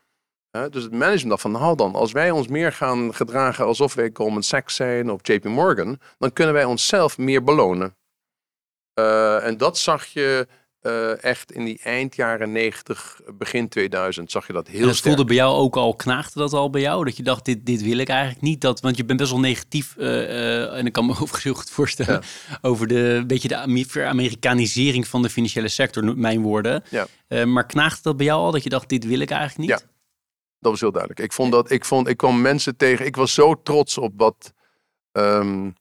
Dus het management dacht van, nou dan, als wij ons meer gaan gedragen alsof wij Goldman Sachs zijn of JP Morgan, dan kunnen wij onszelf meer belonen. Eh, en dat zag je eh, echt in die eind jaren 90, begin 2000, zag je dat heel En dat sterk. voelde bij jou ook al, knaagde dat al bij jou? Dat je dacht, dit, dit wil ik eigenlijk niet. Dat, want je bent best wel negatief, eh, en ik kan me overigens heel goed voorstellen, over de beetje de Ame- veramerikanisering van de financiële sector, mijn woorden. Ja. Maar knaagde dat bij jou al, dat je dacht, dit wil ik eigenlijk niet? Ja. Dat was heel duidelijk. Ik vond dat, ik vond, ik kwam mensen tegen. Ik was zo trots op wat ehm,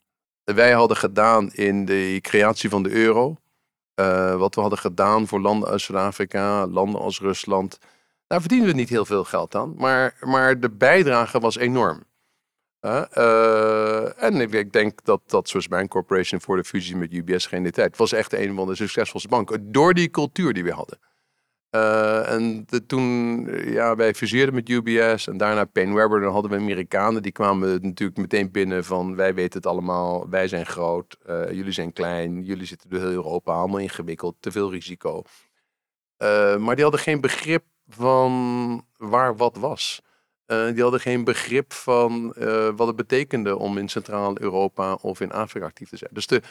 wij hadden gedaan in de creatie van de euro. Eh, wat we hadden gedaan voor landen als Zuid-Afrika, landen als Rusland. Daar verdienen we niet heel veel geld aan. Maar, maar de bijdrage was enorm. Eh, en ik, ik denk dat dat Swiss Bank Corporation voor de fusie met UBS geen tijd was echt een van de succesvolste banken. Door die cultuur die we hadden. Uh, en toen ja, wij fuseerden met UBS en daarna PaineWebber, dan hadden we Amerikanen. Die kwamen natuurlijk meteen binnen van wij weten het allemaal, wij zijn groot, uh, jullie zijn klein, jullie zitten door heel Europa, allemaal ingewikkeld, te veel risico. Uh, maar die hadden geen begrip van waar wat was. die hadden geen begrip van wat het betekende om in Centraal-Europa of in Afrika actief te zijn. Dus de,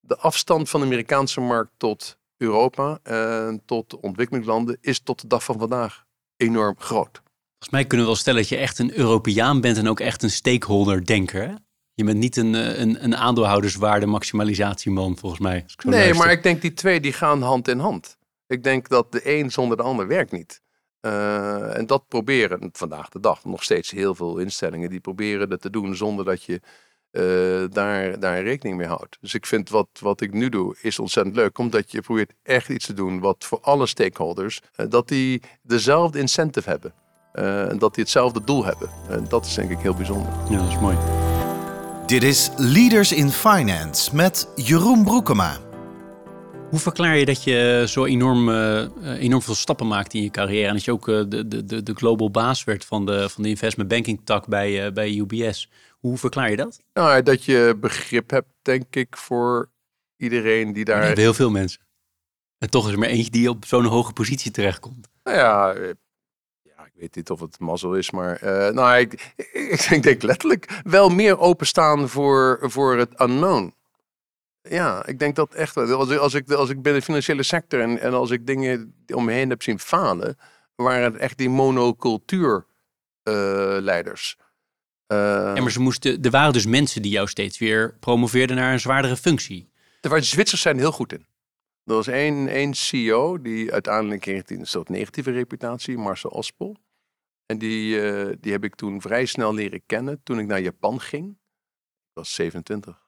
de afstand van de Amerikaanse markt tot Europa en tot ontwikkelingslanden is tot de dag van vandaag enorm groot. Volgens mij kunnen we wel stellen dat je echt een Europeaan bent en ook echt een stakeholder-denker. Je bent niet een, eh, een, een aandeelhouderswaarde maximalisatieman, volgens mij. Nee, maar ik denk die twee die gaan hand in hand. Ik denk dat de een zonder de ander werkt niet. Uh, en dat proberen vandaag de dag nog steeds heel veel instellingen die proberen dat te doen zonder dat je uh, daar, daar rekening mee houdt. Dus ik vind wat, wat ik nu doe is ontzettend leuk, omdat je probeert echt iets te doen wat voor alle stakeholders, uh, dat die dezelfde incentive hebben. Uh, en dat die hetzelfde doel hebben. En dat is denk ik heel bijzonder. Ja, dat is mooi. Dit is Leaders in Finance met Jeroen Broekema. Hoe verklaar je dat je zo enorm, enorm veel stappen maakt in je carrière en dat je ook de, de, de global baas werd van de, van de investment banking tak bij, bij UBS? Hoe verklaar je dat? Nou, dat je begrip hebt, denk ik, voor iedereen die daar. heel veel mensen. En toch is er maar eentje die op zo'n hoge positie terechtkomt. Nou ja, eh, ja, ik weet niet of het mazzel is, maar uh, nou, ik, ik, ik, denk letterlijk wel meer openstaan voor, voor het unknown. Ja, ik denk dat echt. Als, als, ik, als ik binnen de financiële sector en, en als ik dingen om me heen heb zien falen, waren het echt die monocultuurleiders. Uh, uh, maar ze moesten, er waren dus mensen die jou steeds weer promoveerden naar een zwaardere functie. De Zwitsers zijn heel goed in. Er was één, één CEO die uiteindelijk kreeg een soort negatieve reputatie, Marcel Ospel. En die, uh, die heb ik toen vrij snel leren kennen toen ik naar Japan ging. Ik was 27.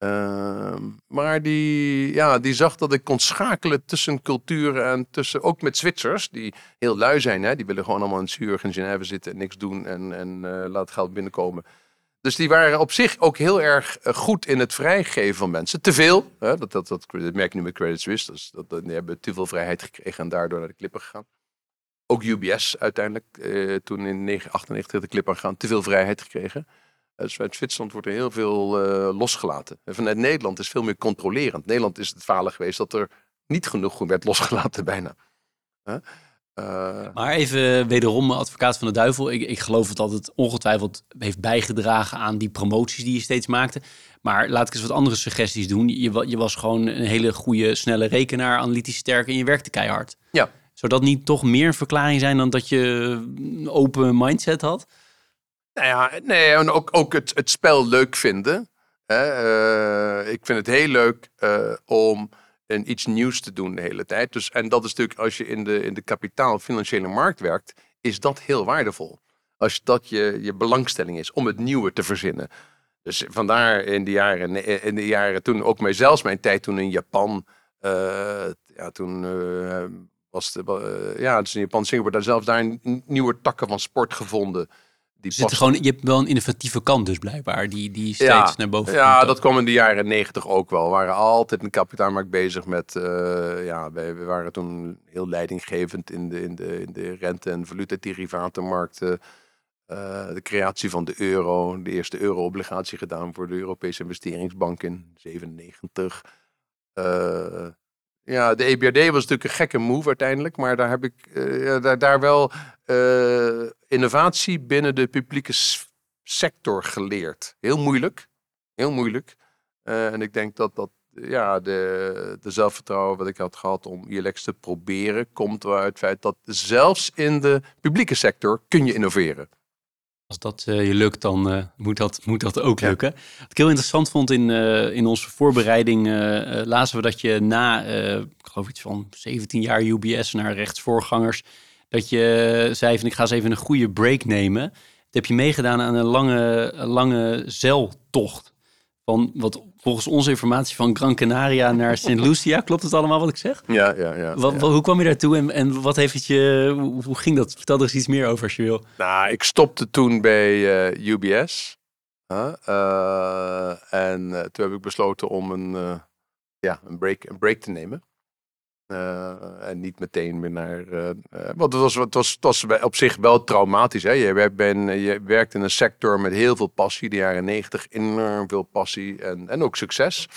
Ehm, maar die, ja, die zag dat ik kon schakelen tussen culturen en tussen, ook met Zwitsers, die heel lui zijn. Hè? Die willen gewoon allemaal in Zurich en Genève zitten en niks doen en, en uh, laat geld binnenkomen. Dus die waren op zich ook heel erg eh, goed in het vrijgeven van mensen. Te veel? Dat, dat, dat, merk je nu met Credit Suisse. Dat, die hebben te veel vrijheid gekregen en daardoor naar de klippen gegaan. Ook UBS uiteindelijk, eh, toen in 1998 de klippen gegaan, te veel vrijheid gekregen. Dus uit Zwitserland wordt er heel veel uh, losgelaten. En vanuit Nederland is veel meer controlerend. Nederland is het falen geweest dat er niet genoeg werd losgelaten bijna. Uh, maar even wederom advocaat van de duivel. Ik, ik geloof dat het ongetwijfeld heeft bijgedragen aan die promoties die je steeds maakte. Maar laat ik eens wat andere suggesties doen. Je, je was gewoon een hele goede, snelle rekenaar, analytisch sterk en je werkte keihard. Ja. Zou dat niet toch meer een verklaring zijn dan dat je een open mindset had? Nou ja, nee, en ook, ook het, het spel leuk vinden. Hè? Uh, ik vind het heel leuk uh, om een, iets nieuws te doen de hele tijd. Dus, en dat is natuurlijk, als je in de, in de kapitaal-financiële markt werkt, is dat heel waardevol. Als dat je, je belangstelling is om het nieuwe te verzinnen. Dus vandaar in de jaren, in de jaren toen, ook mij, zelfs mijn tijd toen in Japan, uh, ja, toen was de, ja, dus in Japan, Singapore, daar zelfs daar nieuwe takken van sport gevonden die zit gewoon, je hebt wel een innovatieve kant dus blijkbaar, die, die steeds naar boven ja, komt. Dat kwam in de jaren negentig ook wel. We waren altijd in kapitaalmarkt bezig met, uh, ja, we, we, waren toen heel leidinggevend in de, in de, in de rente- en valutaderivatenmarkten. Uh, de creatie van de euro, de eerste euro-obligatie gedaan voor de Europese investeringsbank in 97. Uh, ja, de EBRD was natuurlijk een gekke move uiteindelijk, maar daar heb ik uh, daar, daar wel uh, innovatie binnen de publieke sector geleerd. Heel moeilijk, heel moeilijk. Uh, en ik denk dat dat ja, de, de zelfvertrouwen wat ik had gehad om ILX te proberen, komt uit het feit dat zelfs in de publieke sector kun je innoveren. Als dat uh, je lukt, dan uh, moet, dat, moet dat ook lukken. Wat ik heel interessant vond in, uh, in onze voorbereiding, lazen we dat je na, ik geloof iets van 17 jaar UBS naar rechtsvoorgangers, dat je zei van ik ga eens even een goede break nemen. Dat heb je meegedaan aan een lange, lange zeiltocht. Van wat volgens onze informatie van Gran Canaria naar St. Lucia. Klopt het allemaal wat ik zeg? Ja, ja, ja. Wat, ja. Hoe kwam je daartoe en, en wat heeft het je, hoe, ging dat? Vertel er eens iets meer over als je wil. Nou, ik stopte toen bij uh, UBS. Uh, en toen heb ik besloten om een, ja, een, break, een break te nemen. Uh, en niet meteen weer naar. Uh, want het was, het, was, het was op zich wel traumatisch. Hè? Je, je werkt in een sector met heel veel passie. De jaren negentig enorm veel passie en, en ook succes.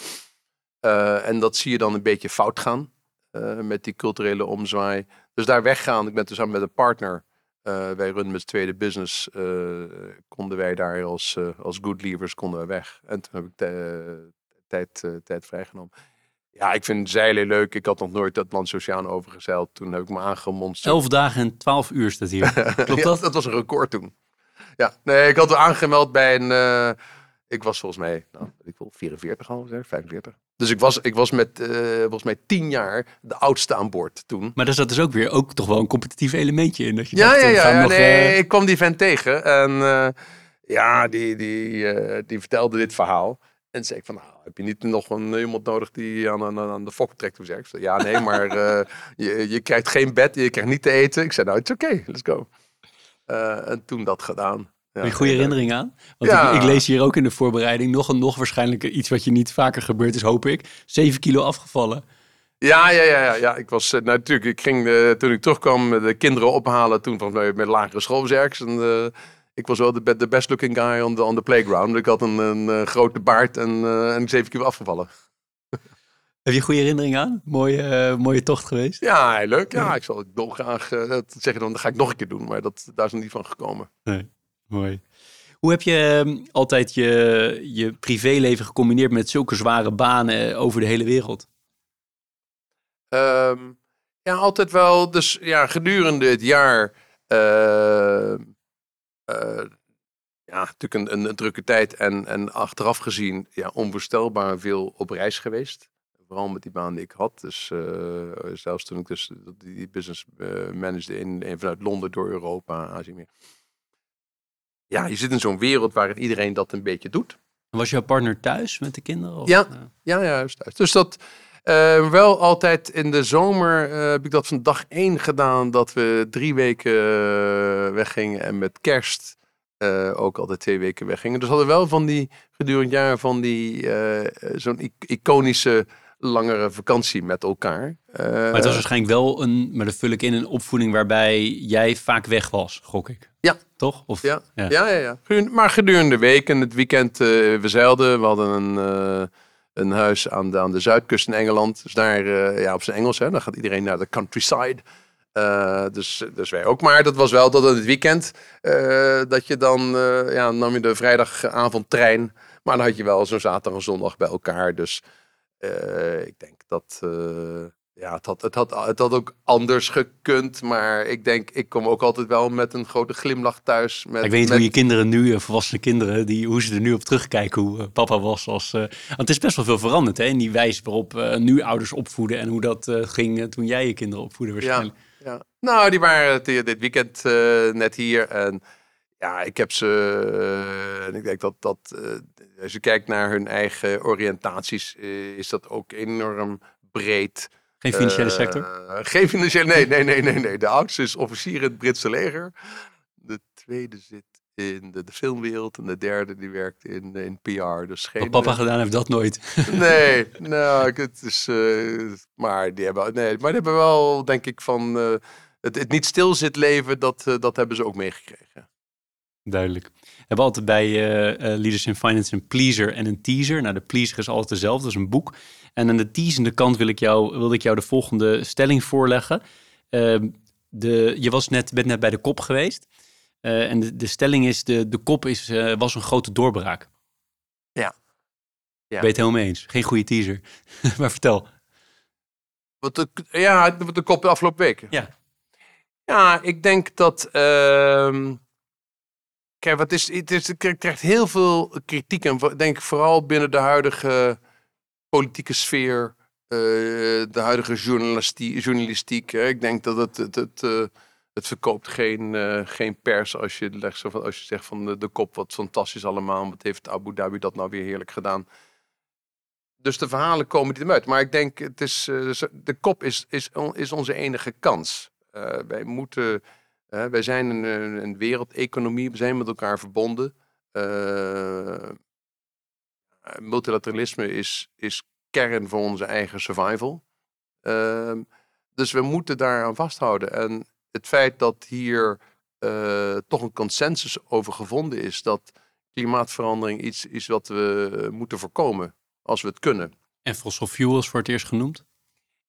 En dat zie je dan een beetje fout gaan met die culturele omzwaai. Dus daar weggaan. Ik ben dus samen met een partner. wij runnen met tweede business. konden wij daar als, als good leavers konden we weg. En toen heb ik tijd, tijd vrijgenomen. Ja, ik vind zeilen leuk. Ik had nog nooit Atlantische Oceaan overgezeild. Toen heb ik me aangemonsterd. Elf dagen en twaalf uur staat hier. Klopt dat? dat was een record toen. Ja, nee, ik had me aangemeld bij een... Uh, ik was volgens mij, nou, ik wil 44 al, 45. Dus ik was, ik was met uh, volgens mij 10 jaar de oudste aan boord toen. Maar daar zat dus ook weer ook toch wel een competitief elementje in. Dat je ja, dacht, ja, ja. ja nog, nee, uh... ik kwam die vent tegen en ja, die, die, die vertelde dit verhaal. En zei ik van, nou, heb je niet nog een, iemand nodig die aan, aan, aan de fok trekt? Toen zei ik, ja nee, maar uh, je, je krijgt geen bed, je krijgt niet te eten. Ik zei, nou, het is oké, okay, let's go. Uh, en toen dat gedaan. Ja, een goede herinnering aan? Want ja. ik, ik, lees hier ook in de voorbereiding nog en nog waarschijnlijk iets wat je niet vaker gebeurt is, hoop ik. 7 kilo afgevallen. Ja, ja, ja, ja, ja. Ik was uh, natuurlijk, ik ging toen ik terugkwam de kinderen ophalen toen van met lagere school ergens. En ik was wel de, de best looking guy on the, on the playground. Ik had een, een, een grote baard en, uh, en zeven keer afgevallen. Heb je goede herinnering aan? Mooie, uh, mooie tocht geweest? Ja, leuk. Ja, ik zal het dolgraag uh, dat zeggen. Dan ga ik nog een keer doen, maar dat, daar is nog niet van gekomen. Nee, mooi. Hoe heb je uh, altijd je, je privéleven gecombineerd met zulke zware banen over de hele wereld? Um, ja, altijd wel. Dus ja, gedurende het jaar uh, ja, natuurlijk een, een, een, drukke tijd en, en achteraf gezien ja, onvoorstelbaar veel op reis geweest. Vooral met die baan die ik had. Dus uh, zelfs toen ik dus die business uh, managede in, in, vanuit Londen door Europa, Azië meer. Ja, je zit in zo'n wereld waarin iedereen dat een beetje doet. Was jouw partner thuis met de kinderen? Of? Ja, ja, ja, juist thuis. Dus dat, uh, wel altijd in de zomer uh, heb ik dat van dag één gedaan. Dat we drie weken uh, weggingen. En met kerst ook altijd twee weken weggingen. Dus hadden we wel van die gedurende jaren van die zo'n iconische langere vakantie met elkaar. maar het was waarschijnlijk wel een, maar dat vul ik in, een opvoeding waarbij jij vaak weg was, gok ik. Ja. Toch? Of, ja. Ja. ja, ja, ja. Maar gedurende de week en het weekend, we zeilden. We hadden een een huis aan de, aan de zuidkust in Engeland. Dus daar, uh, ja, op zijn Engels, hè, dan gaat iedereen naar de countryside. Uh, dus, dus wij ook. Maar dat was wel tot in het weekend. Uh, dat je dan, ja, nam je de vrijdagavond trein. Maar dan had je wel zo'n zaterdag en zondag bij elkaar. Dus ik denk dat, ja, het had, het, had, het had ook anders gekund. Maar ik denk, ik kom ook altijd wel met een grote glimlach thuis. Met, ik weet niet met... hoe je kinderen nu, volwassen kinderen, die, hoe ze er nu op terugkijken. Hoe uh, papa was als... Uh, want het is best wel veel veranderd hè, in die wijze waarop uh, nu ouders opvoeden. En hoe dat ging toen jij je kinderen opvoedde waarschijnlijk. Ja, ja. Nou, die waren dit weekend net hier. En ja, ik heb ze... en ik denk dat, dat als je kijkt naar hun eigen oriëntaties, is dat ook enorm breed... Geen financiële uh, sector? Geen financiële, nee, nee, nee, nee, nee. De oudste is officier in het Britse leger. De tweede zit in de, de filmwereld en de derde die werkt in, in PR. Dus geen, Wat papa gedaan heeft dat nooit. Nee, nou, het is, uh, maar die hebben, nee, maar die hebben wel, denk ik, van uh, het, het niet stilzit leven, dat, uh, dat hebben ze ook meegekregen. Duidelijk. We hebben altijd bij uh, Leaders in Finance een pleaser en een teaser. Nou, de pleaser is altijd dezelfde, dat is een boek. En aan de teasende kant wil ik jou, wilde ik jou de volgende stelling voorleggen. Uh, de, je was net, bent net bij de kop geweest. Uh, en de, de, stelling is, de, de kop is, was een grote doorbraak. Ja. ja. Ben je het helemaal eens? Geen goede teaser. maar vertel. Wat de, ja, de kop de afgelopen week. Ja. Ja, ik denk dat... Kijk, wat is, het, het krijgt heel veel kritiek. En denk vooral binnen de huidige politieke sfeer, uh, de huidige journalistiek. hè. Ik denk dat het, het, het, uh, het verkoopt geen, uh, geen pers als je, legt, als je zegt van de, de kop, wat fantastisch allemaal. Wat heeft Abu Dhabi dat nou weer heerlijk gedaan. Dus de verhalen komen niet uit. Maar ik denk, het is, de kop is, is, is onze enige kans. wij moeten, wij zijn een, een wereldeconomie, we zijn met elkaar verbonden multilateralisme is, is kern voor onze eigen survival. Uh, Dus we moeten daar aan vasthouden. En het feit dat hier uh, toch een consensus over gevonden is dat klimaatverandering iets is wat we moeten voorkomen als we het kunnen. En fossil fuels het eerst genoemd?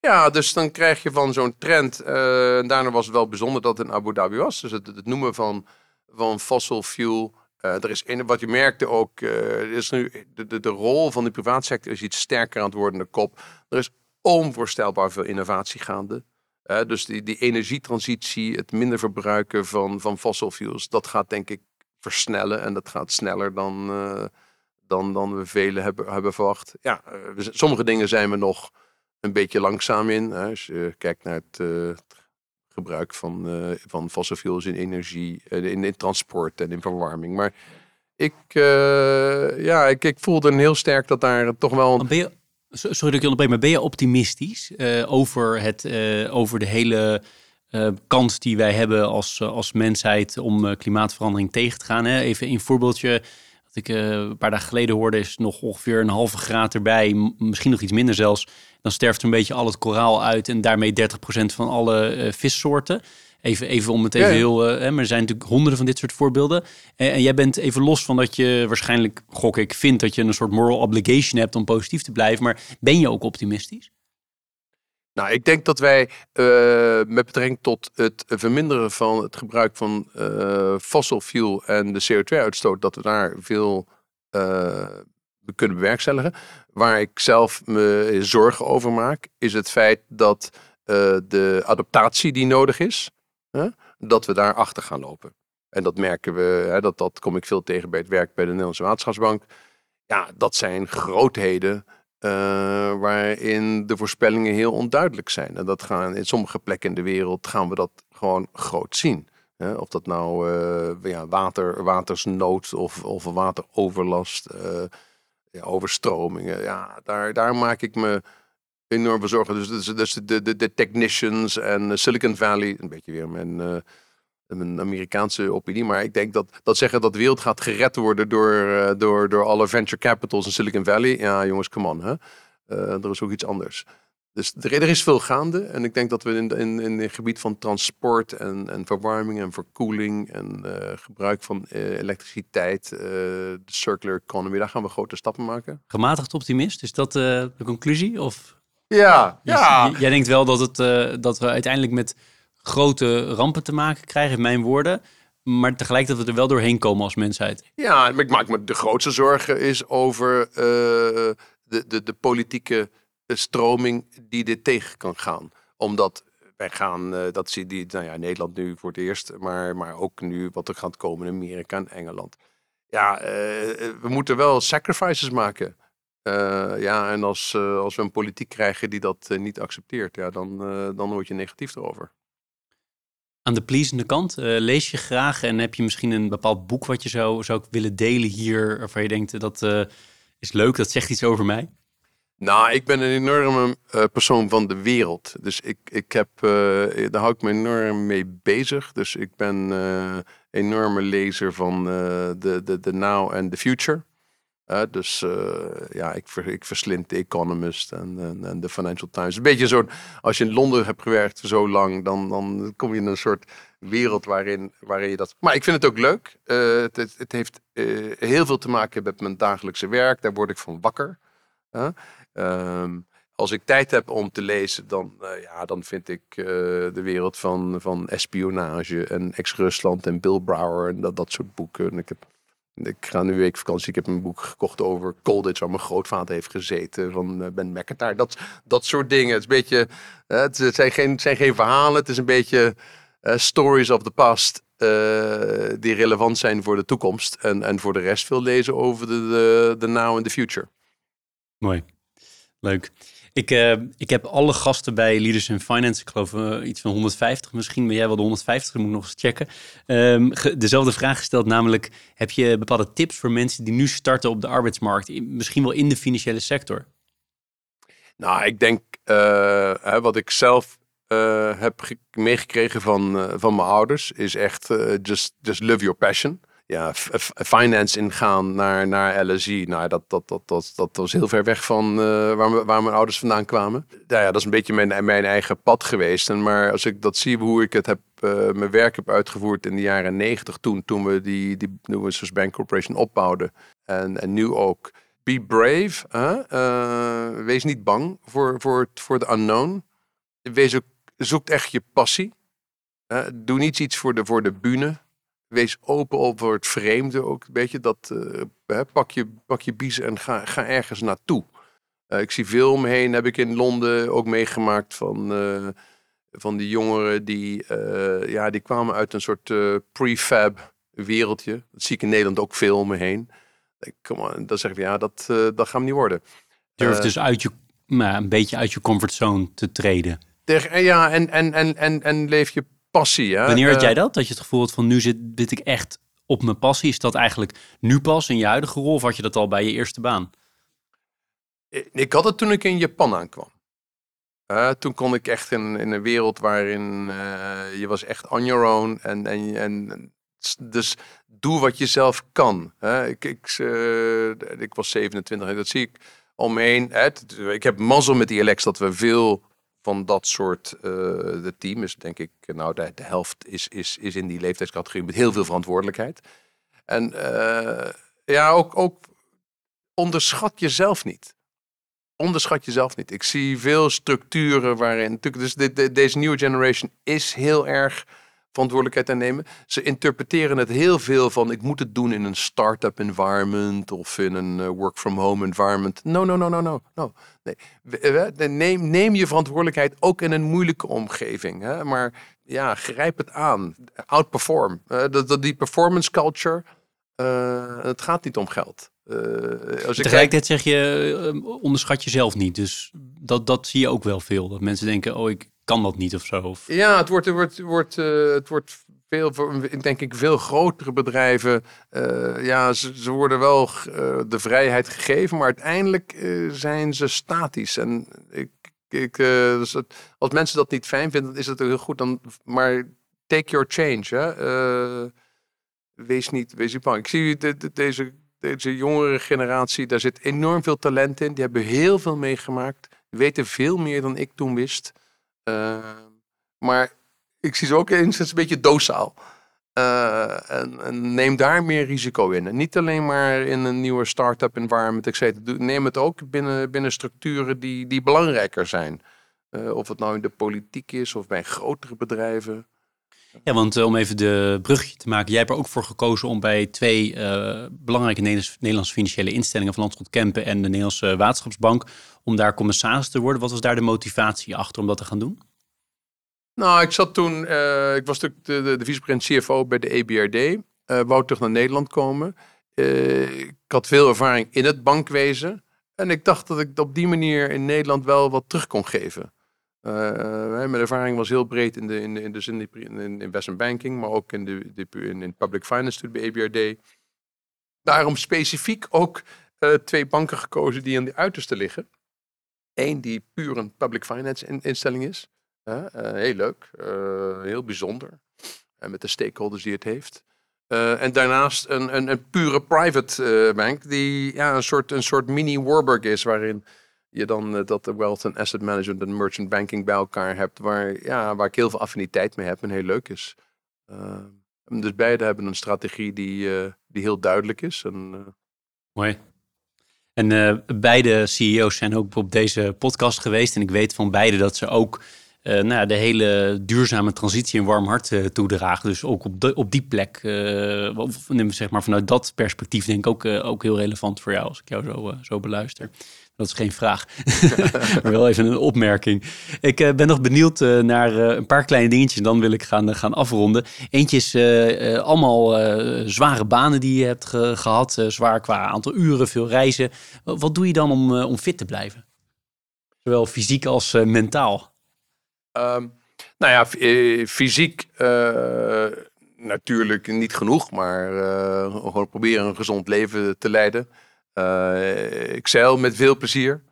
Ja, dus dan krijg je van zo'n trend. En daarna was het wel bijzonder dat het in Abu Dhabi was. Dus het, het noemen van, van fossil fuel. Uh, er is een, wat je merkte ook, uh, is nu de, de, de rol van de privaatsector is iets sterker aan het worden de kop. Er is onvoorstelbaar veel innovatie gaande. dus die, die energietransitie, het minder verbruiken van, van fossil fuels, dat gaat denk ik versnellen. En dat gaat sneller dan, dan, dan we velen hebben, hebben verwacht. Ja, sommige dingen zijn we nog een beetje langzaam in. Als je kijkt naar het, uh, gebruik van, uh, van fossiel in energie, uh, in, in, transport en in verwarming. Maar ik, ja, ik, ik voelde heel sterk dat daar toch wel... Een... Ben je, sorry dat ik je maar ben je optimistisch over, het, over de hele... kans die wij hebben als, als mensheid om klimaatverandering tegen te gaan. Hè? Even een voorbeeldje ik uh, een paar dagen geleden hoorde, is nog ongeveer een halve graad erbij. Misschien nog iets minder zelfs. Dan sterft een beetje al het koraal uit en daarmee 30% van alle uh, vissoorten. Even, even om het even heel. Uh, maar er zijn natuurlijk honderden van dit soort voorbeelden. En, en, jij bent even los van dat je waarschijnlijk, gok ik, vindt dat je een soort moral obligation hebt om positief te blijven. Maar ben je ook optimistisch? Nou, ik denk dat wij uh, met betrekking tot het verminderen van het gebruik van uh, fossil fuel en de CO2-uitstoot, dat we daar veel uh, kunnen bewerkstelligen. Waar ik zelf me zorgen over maak, is het feit dat de adaptatie die nodig is, dat we daar achter gaan lopen. En dat merken we, hè, dat, dat kom ik veel tegen bij het werk bij de Nederlandse Waterschapsbank. Ja, dat zijn grootheden uh, waarin de voorspellingen heel onduidelijk zijn. En dat gaan in sommige plekken in de wereld gaan we dat gewoon groot zien. of dat nou uh, ja, water, watersnood of, of wateroverlast, uh, ja, overstromingen. Ja, daar, daar maak ik me enorm zorgen. Dus, dus, dus de, de, de technicians en Silicon Valley, een beetje weer mijn een Amerikaanse opinie. Maar ik denk dat, dat zeggen dat de wereld gaat gered worden door, uh, door, door alle venture capitals in Silicon Valley. Ja, jongens, come on. Hè? Uh, er is ook iets anders. Dus er, er, is veel gaande. En ik denk dat we in, in, in het gebied van transport en, en verwarming en verkoeling en uh, gebruik van elektriciteit, de circular economy, daar gaan we grote stappen maken. Gematigd optimist, is dat de conclusie? Of? Ja, ja. Jij denkt wel dat, het, dat we uiteindelijk met grote rampen te maken krijgen, in mijn woorden. Maar tegelijk dat we er wel doorheen komen als mensheid. Ja, ik maak me de grootste zorgen is over uh, de, de, de politieke stroming die dit tegen kan gaan. Omdat wij gaan, uh, dat zie die, nou ja, Nederland nu voor het eerst, maar, maar ook nu wat er gaat komen in Amerika en Engeland. Ja, uh, we moeten wel sacrifices maken. ja, en als, als we een politiek krijgen die dat niet accepteert, ja, dan, dan word je negatief erover. Aan de pleasende kant, uh, lees je graag en heb je misschien een bepaald boek wat je zou, zou willen delen hier, waarvan je denkt dat uh, is leuk, dat zegt iets over mij? Nou, ik ben een enorme uh, persoon van de wereld. Dus ik, ik heb, daar hou ik me enorm mee bezig. Dus ik ben een enorme lezer van de, de, de now en the future. Dus uh, ja, ik, ik verslind The Economist en, en, Financial Times. Een beetje zo, als je in Londen hebt gewerkt zo lang, dan, dan kom je in een soort wereld waarin, waarin je dat... Maar ik vind het ook leuk. Uh, het, het, heeft uh, heel veel te maken met mijn dagelijkse werk. Daar word ik van wakker. Um, als ik tijd heb om te lezen, dan, ja, dan vind ik de wereld van, van espionage en ex-Rusland en Bill Brower en dat, dat soort boeken. En ik heb ik ga nu week vakantie. Ik heb een boek gekocht over Colditch, waar mijn grootvader heeft gezeten, van uh, Ben McIntyre. Dat, dat soort dingen. Het, is een beetje, uh, het, zijn geen, zijn geen verhalen. Het is een beetje uh, stories of the past die relevant zijn voor de toekomst. En, en voor de rest veel lezen over de, de, de now and the future. Mooi. Leuk. Ik, uh, ik heb alle gasten bij Leaders in Finance, ik geloof uh, iets van 150 misschien, maar jij wel de 150, dat moet ik nog eens checken. Um, dezelfde vraag gesteld, namelijk heb je bepaalde tips voor mensen die nu starten op de arbeidsmarkt, misschien wel in de financiële sector? Nou, ik denk uh, hè, wat ik zelf heb meegekregen van, van mijn ouders is echt just, just love your passion. Ja, finance ingaan naar, naar LSE. Nou, dat, dat, dat, dat, dat was heel ver weg van waar, waar mijn ouders vandaan kwamen. Nou ja, dat is een beetje mijn, mijn eigen pad geweest. En maar als ik dat zie, hoe ik het heb, mijn werk heb uitgevoerd in de jaren negentig, toen, toen we die, die New Bank Corporation opbouwden. En, en nu ook. Be brave. wees niet bang voor, voor, voor de unknown. Wees ook, zoek echt je passie. doe niet iets voor de, voor de bühne wees open op voor het vreemde ook. Een beetje dat, uh, pak, je, pak je biezen en ga, ga ergens naartoe. Uh, ik zie veel omheen, heb ik in Londen ook meegemaakt van, uh, van die jongeren die, ja, die kwamen uit een soort prefab wereldje. Dat zie ik in Nederland ook veel om me heen. Kom dan zeg ik, ja, dat, dat gaat niet worden. Durf dus uit je, nou, een beetje uit je comfortzone te treden. Ja, en, en, en, en, en leef je passie. Hè? Wanneer had jij dat? Dat je het gevoel had van nu zit, zit ik echt op mijn passie. Is dat eigenlijk nu pas in je huidige rol of had je dat al bij je eerste baan? Ik had het toen ik in Japan aankwam. Uh, toen kon ik echt in, in een wereld waarin uh, je was echt on your own. En, en, en dus doe wat je zelf kan. Hè? Ik, ik, uh, ik was 27 en dat zie ik omheen. Ik heb mazzel met die Alex dat we veel van dat soort uh, team is denk ik, nou de, de, helft is, is, is in die leeftijdscategorie met heel veel verantwoordelijkheid. En uh, ja, ook, ook onderschat jezelf niet. Onderschat jezelf niet. Ik zie veel structuren waarin, dus deze nieuwe generation is heel erg verantwoordelijkheid aan nemen. Ze interpreteren het heel veel van ik moet het doen in een start-up environment of in een uh, work from home environment. No, no, no, no, no. no. Nee. Neem, neem je verantwoordelijkheid ook in een moeilijke omgeving. Hè? Maar ja, grijp het aan. Outperform. Uh, dat, die performance culture, uh, het gaat niet om geld. Uh, als Tegelijkertijd zeg je, onderschat jezelf niet. Dus dat, dat zie je ook wel veel. Dat mensen denken, oh, ik kan dat niet of zo? Of... Ja, het wordt, het wordt, wordt, uh, het wordt veel, denk ik, veel grotere bedrijven. Uh, ja, ze, ze, worden wel uh, de vrijheid gegeven, maar uiteindelijk zijn ze statisch. En ik, ik, dus als mensen dat niet fijn vinden, is het heel goed. Dan, maar take your change. Hè? wees niet, wees niet bang. Ik zie de, de, deze, deze jongere generatie, daar zit enorm veel talent in. Die hebben heel veel meegemaakt. Weten veel meer dan ik toen wist. Ehm, maar ik zie ze ook eens een beetje dosaal. Uh, en, en, neem daar meer risico in. En niet alleen maar in een nieuwe start-up environment, etc. Neem het ook binnen, binnen structuren die, die belangrijker zijn. Uh, of het nou in de politiek is of bij grotere bedrijven. Ja, want uh, om even de brugje te maken. Jij hebt er ook voor gekozen om bij twee belangrijke Nederlandse, financiële instellingen van Landschot Kempen en de Nederlandse Waterschapsbank om daar commissaris te worden. Wat was daar de motivatie achter om dat te gaan doen? Nou, ik zat toen, uh, ik was natuurlijk de, de, de vicepresident CFO bij de EBRD. Eh, wou terug naar Nederland komen. Ik had veel ervaring in het bankwezen. En ik dacht dat ik op die manier in Nederland wel wat terug kon geven. Mijn ervaring was heel breed in de, in de, in de, in de in investment banking, maar ook in, de, in, in public finance bij EBRD. Daarom specifiek ook twee banken gekozen die aan de uiterste liggen. Eén die puur een public finance instelling is. Heel leuk, heel bijzonder. En met de stakeholders die het heeft. En daarnaast een, een, een pure private bank die ja, een, soort, een soort mini Warburg is, waarin je dan dat de wealth en asset management en merchant banking bij elkaar hebt, waar, ja, waar ik heel veel affiniteit mee heb en heel leuk is. dus beide hebben een strategie die, die heel duidelijk is. En, Mooi. En beide CEO's zijn ook op deze podcast geweest. En ik weet van beide dat ze ook nou, de hele duurzame transitie een warm hart toedragen. Dus ook op, de, op die plek, of, zeg maar vanuit dat perspectief, denk ik ook, ook heel relevant voor jou als ik jou zo, zo beluister. Dat is geen vraag, maar wel even een opmerking. Ik uh, ben nog benieuwd uh, naar uh, een paar kleine dingetjes. Dan wil ik gaan, gaan afronden. Eentje is allemaal zware banen die je hebt ge gehad. zwaar qua aantal uren, veel reizen. Wat doe je dan om, om fit te blijven? Zowel fysiek als mentaal. Um, nou ja, fysiek natuurlijk niet genoeg. Maar gewoon proberen een gezond leven te leiden. Uh, ik zeil met veel plezier.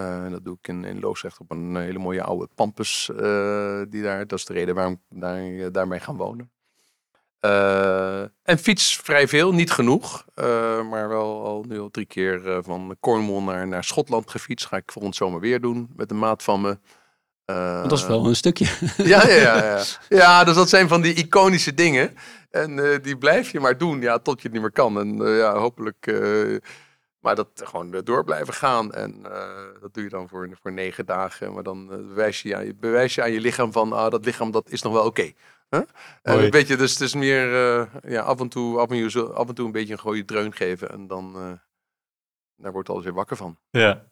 Uh, dat doe ik in, in Loosrecht op een hele mooie oude Pampus. Uh, die daar, dat is de reden waarom ik daar, daarmee gaan wonen. Uh, en fiets vrij veel, niet genoeg. Maar wel al nu al drie keer van Cornwall naar, naar Schotland gefietst. Ga ik volgend zomer weer doen met een maat van me. dat is wel een stukje. Ja, ja, ja, ja. ja, dus dat zijn van die iconische dingen. En die blijf je maar doen ja, tot je het niet meer kan. En ja, hopelijk maar dat gewoon door blijven gaan. En dat doe je dan voor, voor negen dagen. Maar dan bewijs, je aan je, bewijs je aan je lichaam van, ah, dat lichaam dat is nog wel oké. Huh? Uh, een beetje, dus het is meer ja, af, en toe, af, en toe, af en toe een beetje een gooie dreun geven. En dan daar wordt alles weer wakker van. Ja.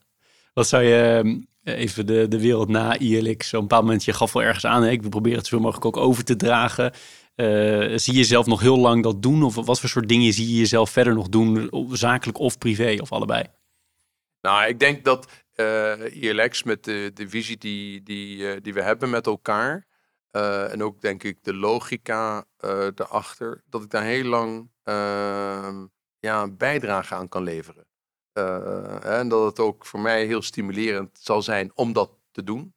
Wat zou je even de, de wereld na ILX, zo'n bepaald moment, je gaf wel ergens aan, hè? ik wil proberen het zo mogelijk ook over te dragen. Zie je jezelf nog heel lang dat doen? Of wat voor soort dingen zie je jezelf verder nog doen, zakelijk of privé, of allebei? Nou, ik denk dat ILX met de, de visie die, die, die we hebben met elkaar, uh, en ook denk ik de logica uh, erachter, dat ik daar heel lang uh, ja, een bijdrage aan kan leveren. Eh, en dat het ook voor mij heel stimulerend zal zijn om dat te doen.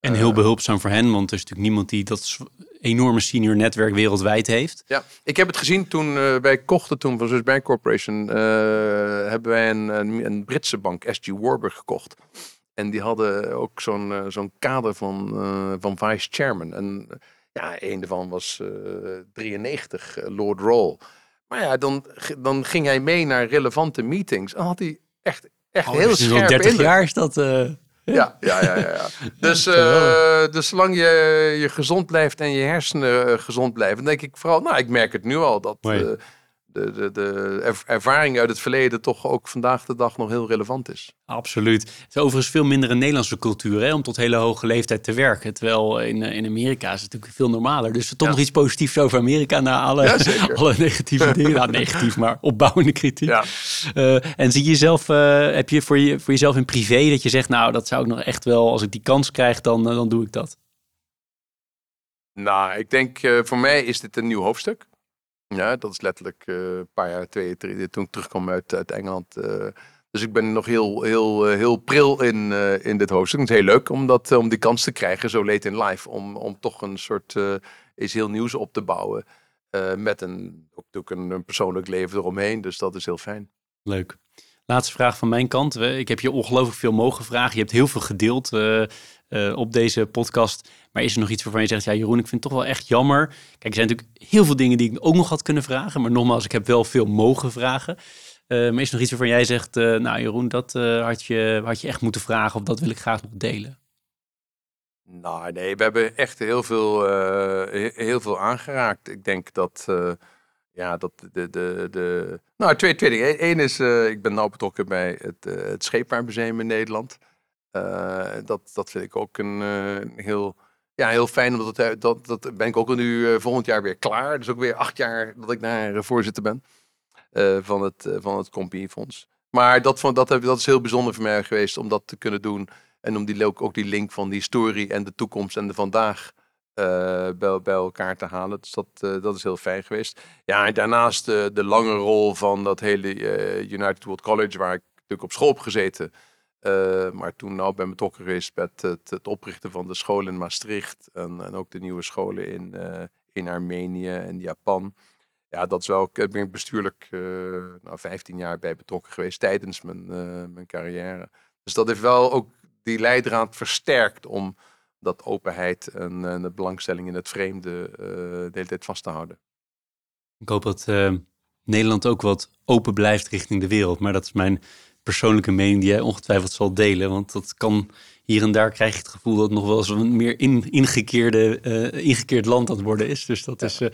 En heel behulpzaam voor hen, want er is natuurlijk niemand die dat enorme senior netwerk wereldwijd heeft. Ja, ik heb het gezien toen wij kochten toen van Swiss Bank Corporation, hebben wij een, een, Britse bank, SG Warburg, gekocht. En die hadden ook zo'n zo'n kader van, uh, van vice chairman. En ja, een daarvan was uh, eh, 93, Lord Roll. Maar ja, dan, dan ging hij mee naar relevante meetings. En had hij echt, echt oh, heel scherp 30 jaar is dat... Ja, ja, ja, ja. ja. Dus, dus zolang je, je gezond blijft en je hersenen gezond blijven, denk ik vooral, nou, ik merk het nu al dat de, de, de ervaring uit het verleden toch ook vandaag de dag nog heel relevant is. Absoluut. Het is overigens veel minder een Nederlandse cultuur hè, om tot hele hoge leeftijd te werken. Terwijl in, in Amerika is het natuurlijk veel normaler. Dus toch nog iets positiefs over Amerika na alle, alle negatieve dingen. Nou, negatief, maar opbouwende kritiek. Ja. Uh, en zie je jezelf, uh, heb je voor, je voor jezelf in privé dat je zegt, nou dat zou ik nog echt wel, als ik die kans krijg, dan, uh, dan doe ik dat? Nou, ik denk voor mij is dit een nieuw hoofdstuk. Ja, dat is letterlijk uh, een paar jaar, twee, drie, toen ik terugkwam uit, uit Engeland. Uh, dus ik ben nog heel, heel, heel pril in, in dit hoofdstuk. Het is heel leuk om, dat, om die kans te krijgen, zo late in life. Om, om toch een soort iets heel nieuws op te bouwen. met een, ook een, een persoonlijk leven eromheen. Dus dat is heel fijn. Leuk. Laatste vraag van mijn kant. Ik heb je ongelooflijk veel mogen vragen. Je hebt heel veel gedeeld uh, op deze podcast. Maar is er nog iets waarvan je zegt, ja Jeroen, ik vind het toch wel echt jammer. Kijk, er zijn natuurlijk heel veel dingen die ik ook nog had kunnen vragen. Maar nogmaals, ik heb wel veel mogen vragen. Uh, maar is er nog iets waarvan jij zegt, nou Jeroen, dat had, je, had je echt moeten vragen of dat wil ik graag nog delen? Nou nee, we hebben echt heel veel, heel veel aangeraakt. Ik denk dat ja, dat de, de, de... Nou, twee, twee dingen. Eén is, ik ben nou betrokken bij het, het Scheepvaartmuseum in Nederland. Uh, dat, dat vind ik ook een heel, ja, heel fijn, omdat het, dat, dat ben ik ook nu volgend jaar weer klaar. Dus ook weer acht jaar dat ik daar voorzitter ben van het, van het Compagniefonds. Maar dat, van, dat, heb, dat is heel bijzonder voor mij geweest om dat te kunnen doen. En om die, ook, die link van die historie en de toekomst en de vandaag bij, bij, elkaar te halen. Dus dat, dat is heel fijn geweest. Ja, en daarnaast de lange rol van dat hele United World College, waar ik natuurlijk op school heb gezeten. Maar toen nou ben betrokken geweest met het, het, oprichten van de school in Maastricht. En, en ook de nieuwe scholen in, in Armenië en Japan. Ja, dat is wel, ik ben bestuurlijk nou, 15 jaar bij betrokken geweest tijdens mijn, mijn carrière. Dus dat heeft wel ook die leidraad versterkt om dat openheid en, en de belangstelling in het vreemde uh, de hele tijd vast te houden. Ik hoop dat uh, Nederland ook wat open blijft richting de wereld. Maar dat is mijn persoonlijke mening die jij ongetwijfeld zal delen. Want dat kan hier en daar krijg je het gevoel dat het nog wel eens een meer in, ingekeerde, uh, ingekeerd land aan het worden is. Dus dat is. ja.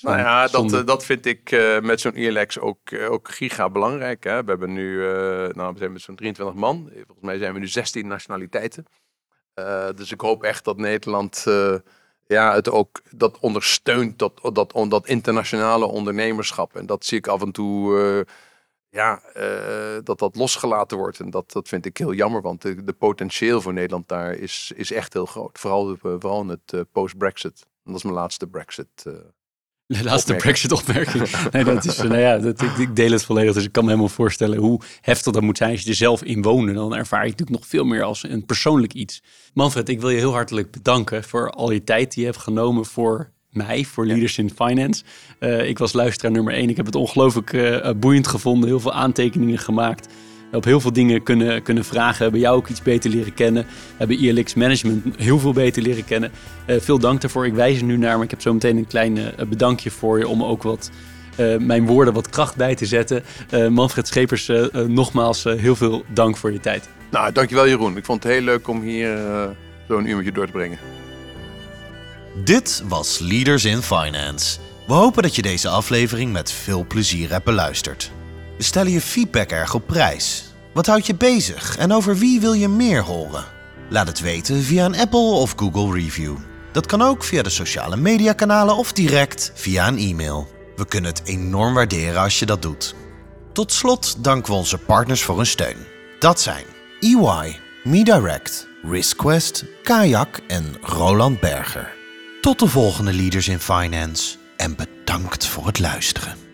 nou ja, dat, dat vind ik met zo'n ILX ook, ook giga belangrijk. Hè? We hebben nu, nou, we zijn met zo'n 23 man. Volgens mij zijn we nu 16 nationaliteiten. Dus ik hoop echt dat Nederland ja, het ook dat ondersteunt, dat, dat, dat internationale ondernemerschap. En dat zie ik af en toe, uh, ja, dat dat losgelaten wordt. En dat, dat vind ik heel jammer, want de, de potentieel voor Nederland daar is, is echt heel groot. Vooral, vooral in het post-Brexit. Dat is mijn laatste Brexit de laatste Brexit-opmerking. Nee, dat is, nou ja, dat, ik, ik, deel het volledig. Dus ik kan me helemaal voorstellen hoe heftig dat moet zijn als je er zelf in woont. Dan ervaar je het natuurlijk nog veel meer als een persoonlijk iets. Manfred, ik wil je heel hartelijk bedanken voor al je tijd die je hebt genomen voor mij voor Leaders in Finance. Uh, ik was luisteraar nummer één. Ik heb het ongelooflijk uh, boeiend gevonden. Heel veel aantekeningen gemaakt. Op heel veel dingen kunnen, kunnen vragen. Hebben jou ook iets beter leren kennen. Hebben ILX Management heel veel beter leren kennen. Uh, veel dank daarvoor. Ik wijs er nu naar, maar ik heb zo meteen een klein bedankje voor je om ook wat mijn woorden wat kracht bij te zetten. Manfred Schepers, nogmaals heel veel dank voor je tijd. Nou, dankjewel Jeroen. Ik vond het heel leuk om hier zo'n uurtje door te brengen. Dit was Leaders in Finance. We hopen dat je deze aflevering met veel plezier hebt beluisterd. We stellen je feedback erg op prijs. Wat houdt je bezig en over wie wil je meer horen? Laat het weten via een Apple of Google review. Dat kan ook via de sociale mediakanalen of direct via een e-mail. We kunnen het enorm waarderen als je dat doet. Tot slot danken we onze partners voor hun steun. Dat zijn EY, MeDirect, RiskQuest, Kayak en Roland Berger. Tot de volgende Leaders in Finance en bedankt voor het luisteren.